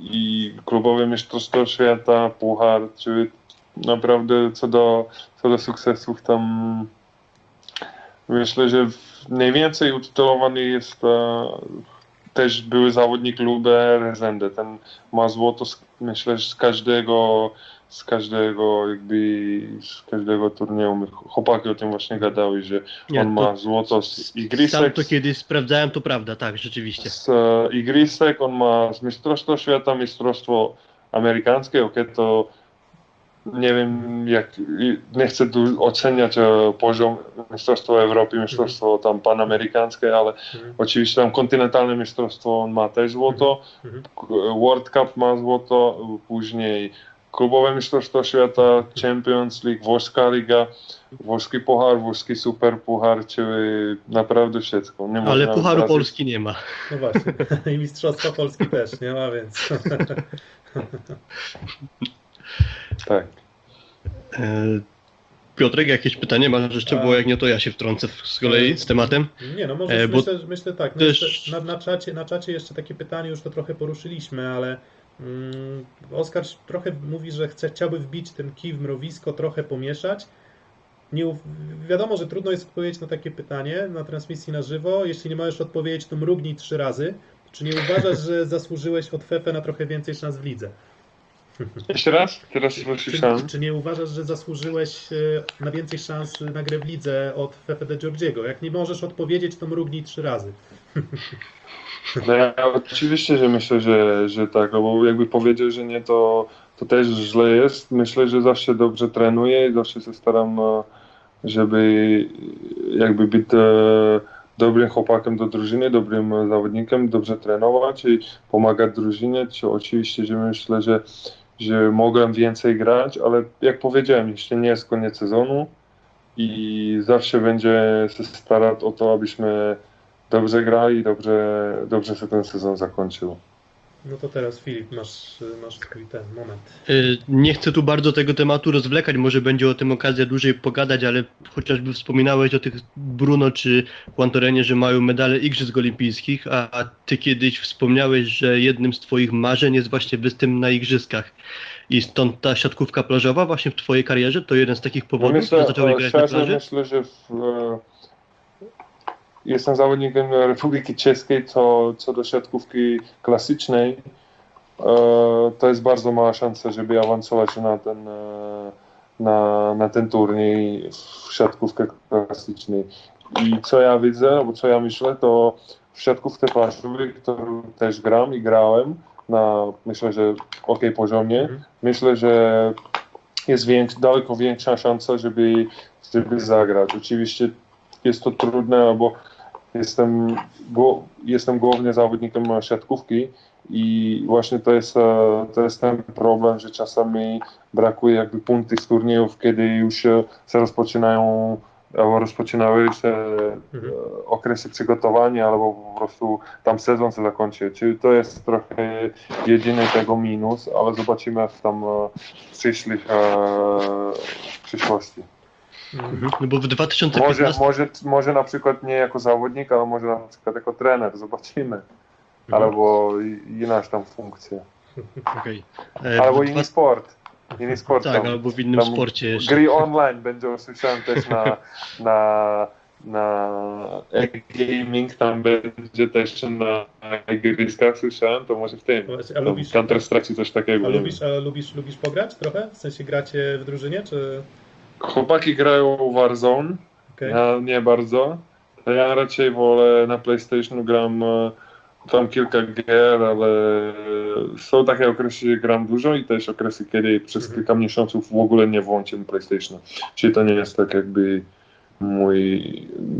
i klubowe Mistrzostwo Świata, Puchar, czy naprawdę co do, co do sukcesów tam myślę, że w- najwięcej utytułowany jest e, też były zawodnik Lubę Rezende. Ten ma złoto z, myślę, że z każdego z każdego jakby z każdego turnieju. Chłopaki o tym właśnie gadały, że Nie, on ma złoto z Sam Igrisek, to kiedyś sprawdzałem, to prawda, tak, rzeczywiście. z e, Igrisek, on ma z Mistrzostwo Świata, Mistrzostwo Amerykańskie, ok, to nie wiem jak, i nie chcę tu oceniać e, poziom Mistrzostwo Europy, Mistrzostwo tam Panamerykańskie, ale Mhm. oczywiście tam kontynentalne mistrzostwo on ma też złoto, Mhm. K- World Cup ma złoto, później klubowe mistrzostwo świata, Champions League, włoska liga, włoski puchar, włoski super puchar, czyli naprawdę wszystko. Nie Ale można Pucharu obrazić. Polski nie ma. No właśnie. I Mistrzostwa Polski też nie ma, więc Tak. E, Piotrek, jakieś pytanie masz jeszcze, bo jak nie, to ja się wtrącę z kolei z tematem. Nie, no może E, bo myślę, myślę tak. No też- na, na, czacie, na czacie jeszcze takie pytanie, już to trochę poruszyliśmy, ale mm, Oskar trochę mówi, że chce, chciałby wbić ten kij w mrowisko, trochę pomieszać. Nie, wiadomo, że trudno jest odpowiedzieć na takie pytanie na transmisji na żywo. Jeśli nie możesz odpowiedzieć, to mrugnij trzy razy. Czy nie uważasz, że zasłużyłeś od Fefe na trochę więcej szans w lidze? Jeszcze raz? Teraz Czy, słyszałem. czy nie uważasz, że zasłużyłeś e, na więcej szans na grę w lidze od Fefe de Giorgiego? Jak nie możesz odpowiedzieć, to mrugnij trzy razy. No ja oczywiście, że myślę, że, że tak, no bo jakby powiedział, że nie, to, to też źle jest. Myślę, że zawsze dobrze trenuję i zawsze się staram, e, żeby jakby być e, dobrym chłopakiem do drużyny, dobrym zawodnikiem, dobrze trenować i pomagać drużynie. Czy oczywiście, że myślę, że, że mogłem więcej grać, ale jak powiedziałem, jeszcze nie jest koniec sezonu i zawsze będzie się starać o to, abyśmy dobrze grali dobrze, dobrze się ten sezon zakończył. No to teraz Filip, masz, masz swój ten moment. E, Nie chcę tu bardzo tego tematu rozwlekać, może będzie o tym okazja dłużej pogadać, ale chociażby wspominałeś o tych Bruno czy Quantorenie, że mają medale Igrzysk Olimpijskich, a a ty kiedyś wspomniałeś, że jednym z twoich marzeń jest właśnie występ na Igrzyskach. I stąd ta siatkówka plażowa właśnie w twojej karierze to jeden z takich No powodów, myślę, że zacząłeś grać na plaży? myślę, że w, e, jestem zawodnikiem Republiki Czeskiej, co, co do siatkówki klasycznej. E, to jest bardzo mała szansa, żeby awansować na ten, e, na, na ten turniej w siatkówkę klasycznej. I co ja widzę, albo co ja myślę, to w siatkówce plażowej, którą też gram i grałem na myślę, że ok poziomie, Mhm. myślę, że jest więks, daleko większa szansa, żeby, żeby zagrać. Oczywiście jest to trudne, bo jestem, jestem głównie zawodnikiem siatkówki i właśnie to jest, e, to jest ten problem, że czasami brakuje jakby punktów z turniejów, kiedy już się rozpoczynają albo rozpoczynały się Mhm. e, okresy przygotowania, albo po prostu tam sezon się zakończy. Czyli to jest trochę jedyny tego minus, ale zobaczymy tam e, w przyszłych e, w przyszłości. Mhm. Mhm. No bo w Może, 2015 może, może na przykład nie jako zawodnik, ale może na przykład jako trener, zobaczymy. Mhm. Albo i- innaś tam funkcja. Okej. E, Albo inny dwa- sport. Inny sport Tak, tam. albo w innym sporcie jeszcze. Gry online będzie usłyszałem też na, na na gaming tam będzie też na igrzyskach, słyszałem, to może w tym. A lubisz, Counter straci coś takiego. a lubisz, a lubisz, lubisz pograć trochę? W sensie gracie w drużynie, czy... Chłopaki grają w Warzone, Okej. ja nie bardzo. Ja raczej wolę na PlayStationu gram e, tam kilka gier, ale są takie okresy, że gram dużo i też okresy, kiedy przez Mhm. kilka miesiąców w ogóle nie włączam PlayStationa. Czyli to nie jest tak jakby mój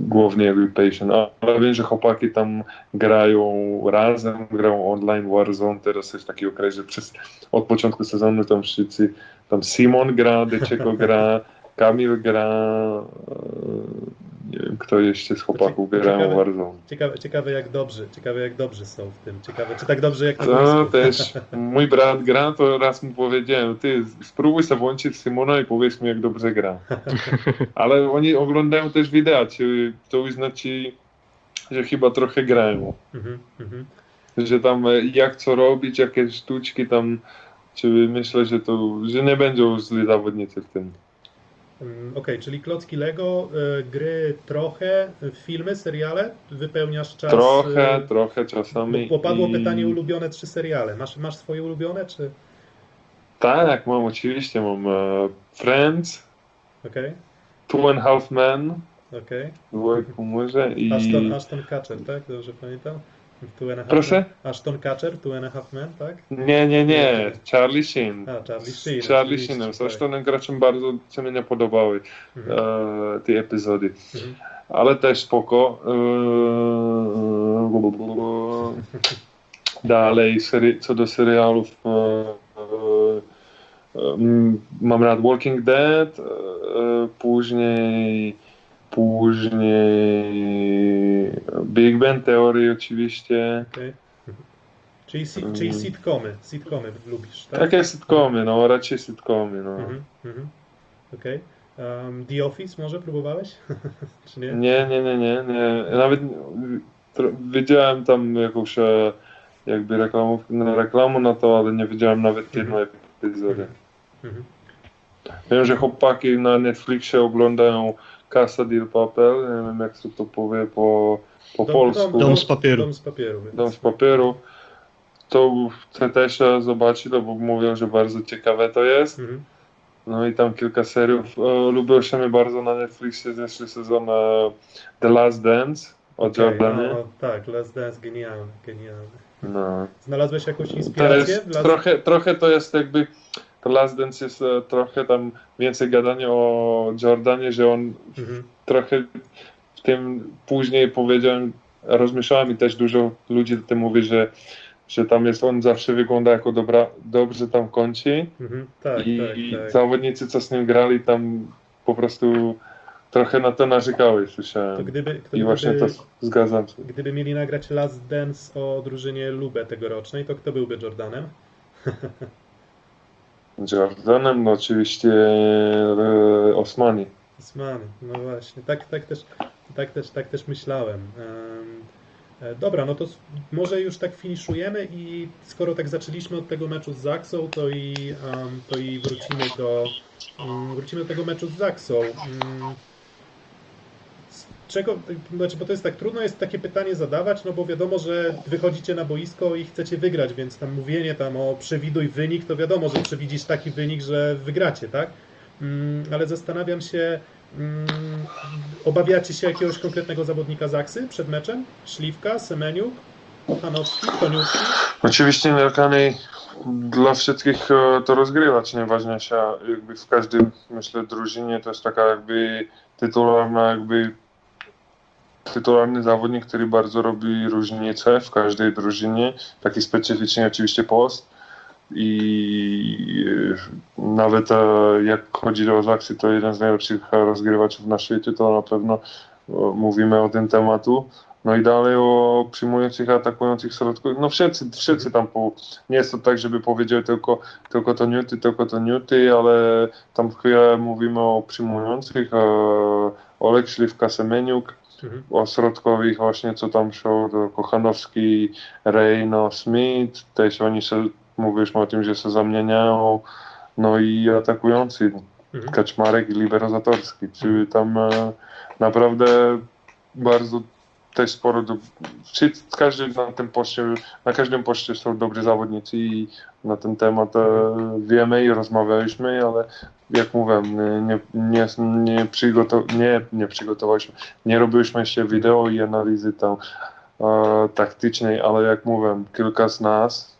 główny jakby passion. Ale wiem, że chłopaki tam grają razem, grają online Warzone, teraz jest taki okres, że przez, od początku sezonu tam wszyscy, tam Simon gra, Deczeko gra, Kamil gra, e, nie wiem kto jeszcze z chłopaków Ciekawe- w Warzone. Ciekawe, ciekawe jak dobrzy, ciekawe jak dobrzy są w tym. Ciekawe, czy tak dobrze jak No też, mój brat gra, to raz mu powiedziałem, ty spróbuj sobie włączyć Simona i powiedz mi jak dobrze gra. Ale oni oglądają też wideo, czy to już znaczy, że chyba trochę grają. Mhm, mhm. Że tam e, jak co robić, jakie sztuczki tam, czy myślę, że to, że nie będą źli zawodnicy w tym. Mm, Okej, czyli klocki Lego, y, gry trochę, y, filmy, seriale, wypełniasz czas. Trochę, y, trochę czasami. Popadło i- pytanie ulubione trzy seriale. Masz, masz swoje ulubione, czy... Tak, mam oczywiście, mam e, Friends, Okej, Two and a Half Men, okej. Wojku może i... Ashton, Ashton Kutcher, tak? Dobrze pamiętam? Two and a half Proszę? Ashton Kutcher, Two and a Half Men, tak? Nie, nie, nie, Charlie Sheen. A, Charlie Sheen. Z Charlie Sheenem. Z tak. Graczem bardzo się mi nie podobały Mhm. e, te epizody. Mhm. Ale też spoko. E, dalej, seri- co do serialów, e, e, m, mam rad Walking Dead, później później Big Bang Theory oczywiście. Mhm. Czyli, si, Mm. czyli sitcomy, sitcomy lubisz, tak? Takie sitcomy, no raczej sitcomy, no. Mhm, mhm. Okej. Um, The Office może próbowałeś? Czy nie? Nie, nie, nie, nie, nie. Nawet widziałem tam jakąś e, jakby reklamów, no, reklamę na to, ale nie widziałem nawet jedną epizodę. Mhm. Wiem, że chłopaki na Netflixie oglądają Casa del Papel, nie wiem jak się to powie po, po Dom- polsku. Dom z papieru. Dom z papieru. więc- Dom z papieru. To chcę też zobaczyć, bo mówią, że bardzo ciekawe to jest. Mhm. No i tam kilka seriów. Lubiło się mi bardzo na Netflixie zeszły sezon e, The Last Dance od Jordany. no, tak, Last Dance, genialny, genialny. No. Znalazłeś jakąś To inspirację? Last... trochę, trochę to jest jakby to Last Dance jest e, trochę tam więcej gadania o Jordanie, że on Mhm. trochę w tym później powiedziałem, rozmyślałem i też dużo ludzi o tym mówi, że, że tam jest on zawsze wygląda jako dobra, dobrze tam kończy Mhm. Tak, i, tak, i tak. zawodnicy co z nim grali tam po prostu trochę na to narzekały słyszałem To gdyby, to i właśnie to zgadzam się. gdyby mieli nagrać Last Dance o drużynie Lubę tegorocznej, to kto byłby Jordanem? Jordanem no oczywiście e, Osmani. Osmany, no właśnie, tak, tak, też, tak, też, tak też myślałem. Em, e, Dobra, no to może już tak finiszujemy i skoro tak zaczęliśmy od tego meczu z Zaksą, to i, to i wrócimy do mm, wrócimy do tego meczu z Zaksą. Czego, znaczy, bo to jest tak trudno jest takie pytanie zadawać, no bo wiadomo, że wychodzicie na boisko i chcecie wygrać, więc tam mówienie tam o przewiduj wynik, to wiadomo, że przewidzisz taki wynik, że wygracie, tak? Mm, ale zastanawiam się, mm, obawiacie się jakiegoś konkretnego zawodnika Zaksy przed meczem? Szliwka, Semeniuk, Hanowski, Koniuszki? Oczywiście Nerkany dla wszystkich e, to rozgrywać najważniejsza jakby w każdym myślę drużynie to jest taka jakby tytularna jakby tytularny zawodnik, który bardzo robi różnicę w każdej drużynie, taki specyficzny oczywiście post i e, nawet e, jak chodzi o Zaksy to jeden z najlepszych rozgrywaczy na świecie, to na pewno mówimy o tym tematu. No i dalej o przyjmujących, atakujących środków. No wszyscy, wszyscy tam po, nie jest to tak, żeby powiedział tylko, tylko to Newty, tylko to Newty, ale tam chwilę mówimy o przyjmujących, e, Olek Śliwka, Semeniuk, Mhm. o środkowych właśnie, co tam są, to Kochanowski, Reyno, Smith, też oni się, mówiliśmy o tym, że się zamieniają, no i atakujący. Mhm. Kaczmarek i Libero Zatorski, czyli tam e, naprawdę bardzo też sporo, do, czy każdy na tym poście, na każdym poście są dobrzy zawodnicy i na ten temat e, wiemy i rozmawialiśmy, ale jak mówiłem, nie, nie, nie, przygotow- nie, nie przygotowaliśmy, nie robiliśmy się wideo i analizy tam e, taktycznej, ale jak mówiłem, kilka z nas,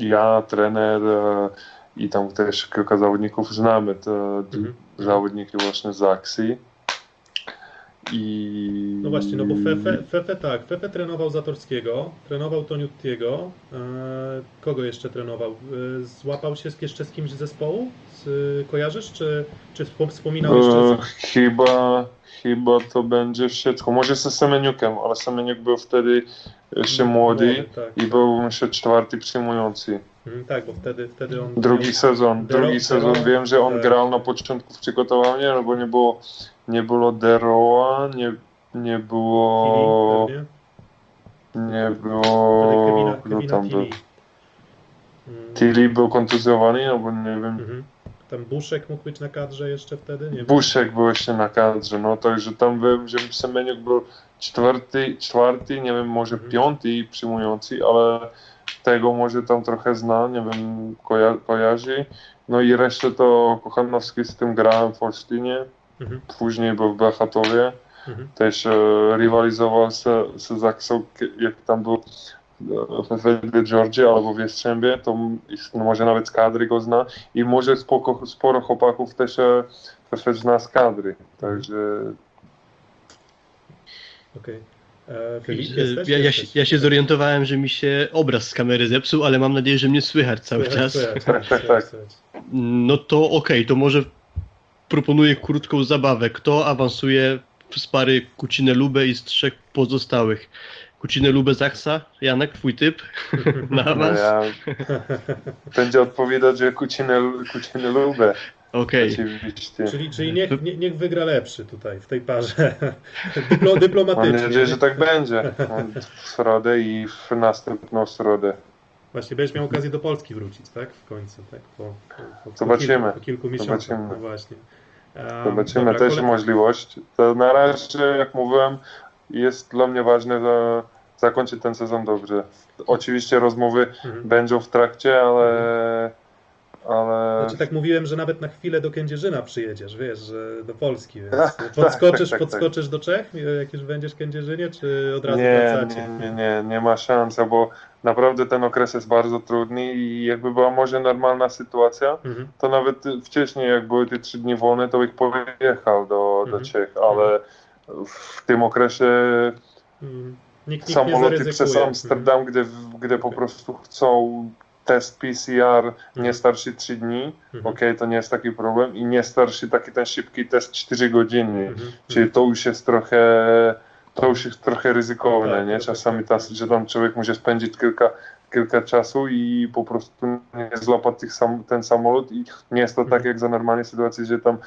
ja, trener e, i tam też kilka zawodników znamy te Mhm. zawodniki właśnie z akcji. I... No właśnie, no bo Fefe, Fefe tak, Fefe trenował Zatorskiego, trenował Toniuttiego, e, kogo jeszcze trenował? E, złapał się z- jeszcze z kimś z zespołu? Z, kojarzysz, czy, czy wspom- wspominał jeszcze? Chyba, chyba to będzie wszystko. Może ze Semeniukiem, ale Semeniuk był wtedy jeszcze młody tak. i był myślę czwarty przyjmujący. Mhm, tak, bo wtedy, wtedy on... Drugi sezon, Dero- drugi sezon Dero- wiem, że on tak. grał na początku w przygotowaniu, no bo nie było, nie było Deroa, nie, nie było, nie było, kto Kevina tam był. Mm, Tilly był kontuzjowany, no bo nie wiem, mhm. Tam Buszek mógł być na kadrze jeszcze wtedy? Nie wiem. Buszek był jeszcze na kadrze, no także tam wiem, że Semeniuk był czwarty, czwarty, nie wiem, może Mhm. piąty przyjmujący, ale tego może tam trochę zna, nie wiem, koja kojarzy. No i resztę to Kochanowski z tym grałem w Olsztynie, Mhm. później był w Bełchatowie, Mhm. też e, rywalizował z, z Zaksą, jak tam był e, w Wedy Georgia albo w Jastrzębie, to no może nawet z kadry go zna i może spoko, sporo chłopaków też, e, też zna z kadry, także Okej. E, Filip, jesteś? Ja, ja, się, ja się zorientowałem, że mi się obraz z kamery zepsuł, ale mam nadzieję, że mnie słychać cały Słychać, czas. słychać, Tak, tak, słychać, tak. słychać. No to okej, to może proponuję krótką zabawę. Kto awansuje z pary Kucinę Lubę i z trzech pozostałych? Kucinę Lubę Zachsa? Janek, twój typ na no, awans? ja będzie odpowiadać, że Kucinę, Kucinę lubię, Okej. oczywiście. Czyli, czyli niech, nie, niech wygra lepszy tutaj w tej parze. Dyplo, Mam dyplomatycznie. nadzieję, że tak będzie w środę i w następną środę. Właśnie będziesz miał okazję do Polski wrócić, tak? W końcu, tak? Po, po, po, Zobaczymy. Kilku, po kilku miesiącach. Zobaczymy. No właśnie. Um, Zobaczymy dobra, też kole- możliwość. To na razie, jak mówiłem, jest dla mnie ważne, że zakończyć ten sezon dobrze. Oczywiście rozmowy Mhm. będą w trakcie, ale, ale Znaczy tak mówiłem, że nawet na chwilę do Kędzierzyna przyjedziesz, wiesz, że do Polski, więc Tak, podskoczysz, tak, tak, podskoczysz do Czech, jak już będziesz w Kędzierzynie, czy od razu nie, wracacie? nie, nie, nie, nie ma szans, bo naprawdę ten okres jest bardzo trudny i jakby była może normalna sytuacja, Mhm. to nawet wcześniej, jak były te trzy dni wolne, to bych pojechał do, do Mhm. Czech, ale w tym okresie Mhm. Nikt, nikt samoloty przez Amsterdam, gdzie, gdzie po prostu chcą test PCR nie starszy 3 dni, Mhm. okej, to nie jest taki problem i nie starszy taki ten szybki test 4 godziny, Mhm. czyli to już jest trochę to już jest trochę ryzykowne, Tak, nie? Czasami ta, że tam człowiek może spędzić kilka, kilka czasu i po prostu nie złapać tych sam, ten samolot i nie jest to tak Mhm. jak za normalnej sytuacji, że tam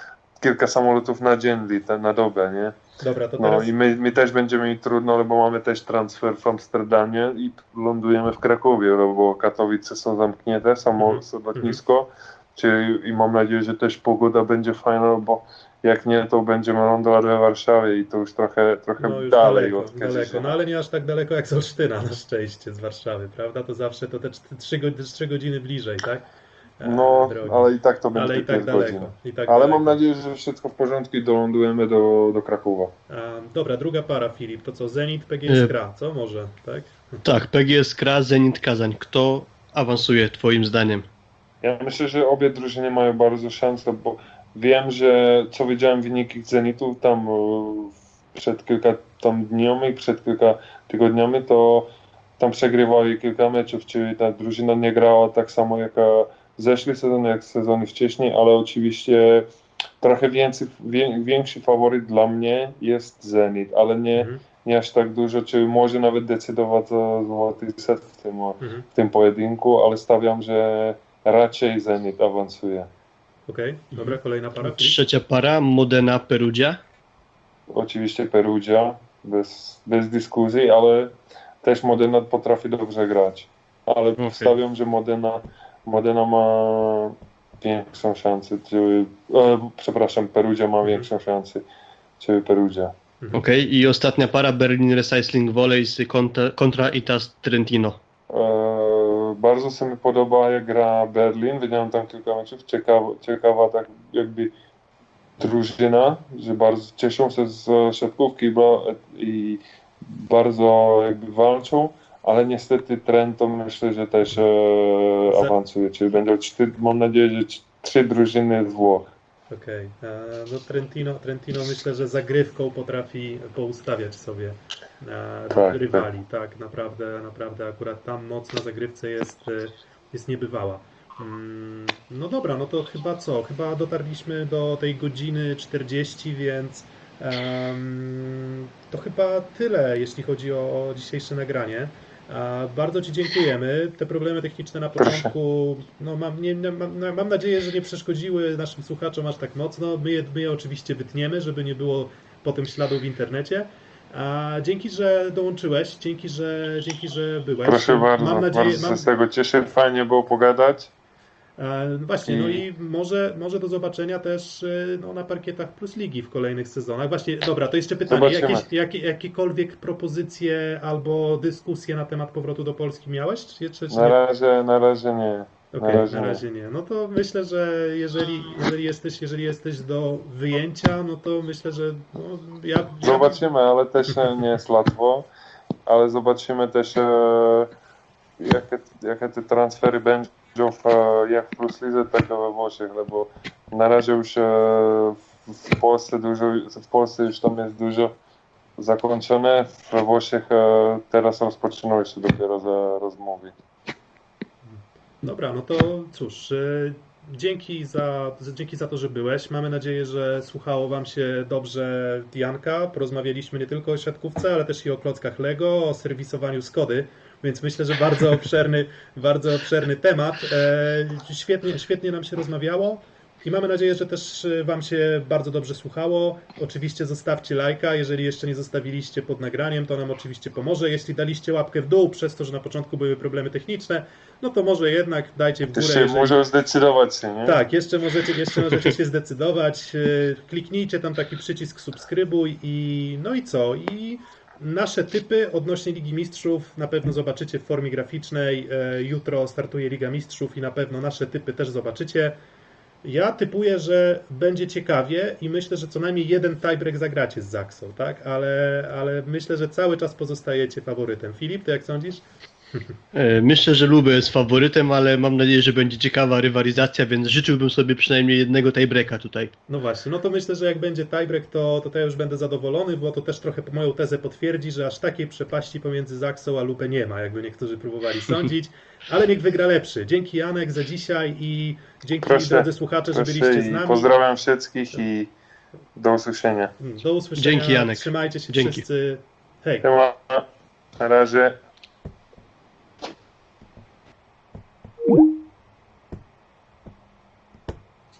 kilka samolotów na dzień, na dobę, nie? Dobra, to No teraz... i my, my też będziemy mieli trudno, bo mamy też transfer w Amsterdamie i lądujemy w Krakowie, bo Katowice są zamknięte, samo Mhm. lotnisko. Czyli, I mam nadzieję, że też pogoda będzie fajna, bo jak nie, to będziemy lądować we Warszawie i to już trochę, trochę No już dalej daleko, od daleko, no ale nie aż tak daleko jak z Olsztyna na szczęście z Warszawy, prawda? To zawsze to te 3, trzy godziny bliżej, tak? E, No, drogi. ale i tak to będzie ale i tak 5 daleko. godzin. I tak Ale daleko. mam nadzieję, że wszystko w porządku i dolądujemy do, do Krakowa. E, dobra, druga para, Filip, to co? Zenit, PGS Nie. Kra, co może, tak? Tak, PGS Kra, Zenit Kazań. Kto awansuje twoim zdaniem? Ja myślę, że obie drużyny mają bardzo szansę, bo wiem, że co widziałem wyniki Zenitu tam e, przed kilka tam dniami, przed kilka tygodniami, to tam przegrywali kilka meczów, czyli ta drużyna nie grała tak samo jak e, zeszły sezon, jak sezony wcześniej, ale oczywiście trochę więcej, wię, większy faworyt dla mnie jest Zenit, ale nie, Mhm. nie aż tak dużo, czy może nawet decydować o złoty set w tym, Mhm. w tym pojedynku, ale stawiam, że raczej Zenit awansuje. Okej, dobra, kolejna para. Trzecia para, Modena Perugia. Oczywiście Perugia, bez, bez dyskusji, ale też Modena potrafi dobrze grać. Ale Okej. stawiam, że Modena, Modena ma większą szansę, czy, e, przepraszam, Perugia ma większą szansę, czy Perugia. Okej, i ostatnia para Berlin Recycling Volleys kontra, kontra Itas Trentino. E, bardzo se mi podoba jak gra Berlin, widziałem tam kilka meczów, ciekawa, ciekawa tak jakby drużyna, że bardzo cieszą się z siatkówki bo, i bardzo jakby walczą, ale niestety trend to myślę, że też e, awansuje, czyli będą cztery, mam nadzieję, że trzy drużyny z Włoch. Okej. E, No Trentino, Trentino myślę, że zagrywką potrafi poustawiać sobie e, Tak, rywali. Tak. naprawdę, naprawdę akurat tam moc na zagrywce jest, e, jest niebywała. Mm, No dobra, no to chyba co? Chyba dotarliśmy do tej godziny 40, więc to chyba tyle, jeśli chodzi o dzisiejsze nagranie. Bardzo Ci dziękujemy. Te problemy techniczne na początku, no mam, nie, mam, no, mam nadzieję, że nie przeszkodziły naszym słuchaczom aż tak mocno. My je, my je oczywiście wytniemy, żeby nie było potem śladu w internecie. A dzięki, że dołączyłeś, dzięki, że, dzięki, że byłeś. Proszę bardzo, mam nadzieję, bardzo mam, się z tego cieszę, fajnie było pogadać. E, Właśnie, no I- może, może do zobaczenia też e, no, na parkietach Plus Ligi w kolejnych sezonach. Właśnie, dobra, to jeszcze pytanie. Zobaczymy. Jakieś, jakie, jakiekolwiek propozycje albo dyskusje na temat powrotu do Polski miałeś? Czy, czy, Na razie, na razie nie. Okej, na razie na nie. razie nie. No to myślę, że jeżeli, jeżeli, jesteś, jeżeli jesteś do wyjęcia, no to myślę, że no, ja, ja Zobaczymy, ale też nie jest łatwo. Ale zobaczymy też, e, jakie, jakie te transfery będą w, e, jak w Plus tak we Włoszech, no bo na razie już e, w- Polsce dużo, w Polsce już tam jest dużo zakończone, we Włoszech e, teraz rozpoczynają się dopiero rozmowy. Dobra, no to cóż, dzięki za, dzięki za to, że byłeś. Mamy nadzieję, że słuchało Wam się dobrze Janka. Porozmawialiśmy nie tylko o siatkówce, ale też i o klockach Lego, o serwisowaniu Skody, więc myślę, że bardzo obszerny, bardzo obszerny temat. E, Świetnie, świetnie nam się rozmawiało. I mamy nadzieję, że też e, Wam się bardzo dobrze słuchało. Oczywiście zostawcie lajka, jeżeli jeszcze nie zostawiliście pod nagraniem, to nam oczywiście pomoże. Jeśli daliście łapkę w dół przez to, że na początku były problemy techniczne, no to może jednak dajcie w górę. się jeżeli- muszą zdecydować się, nie? Tak, jeszcze możecie, jeszcze możecie się zdecydować. E, Kliknijcie tam taki przycisk subskrybuj i no i co? I nasze typy odnośnie Ligi Mistrzów na pewno zobaczycie w formie graficznej. E, Jutro startuje Liga Mistrzów i na pewno nasze typy też zobaczycie. Ja typuję, że będzie ciekawie i myślę, że co najmniej jeden tiebreak zagracie z Zaksą, tak? Ale, ale myślę, że cały czas pozostajecie faworytem. Filip, ty jak sądzisz? E, Myślę, że Lubę jest faworytem, ale mam nadzieję, że będzie ciekawa rywalizacja, więc życzyłbym sobie przynajmniej jednego tiebreaka tutaj. No właśnie, no to myślę, że jak będzie tiebreak, to, to, to ja już będę zadowolony, bo to też trochę moją tezę potwierdzi, że aż takiej przepaści pomiędzy Zaksą a Lupę nie ma, jakby niektórzy próbowali sądzić, ale niech wygra lepszy. Dzięki Janek za dzisiaj i dzięki Proszę, drodzy słuchacze, że byliście z nami. pozdrawiam wszystkich i do usłyszenia. Do usłyszenia. Dzięki, Janek. Trzymajcie się Dzięki. wszyscy. Hej. Na razie.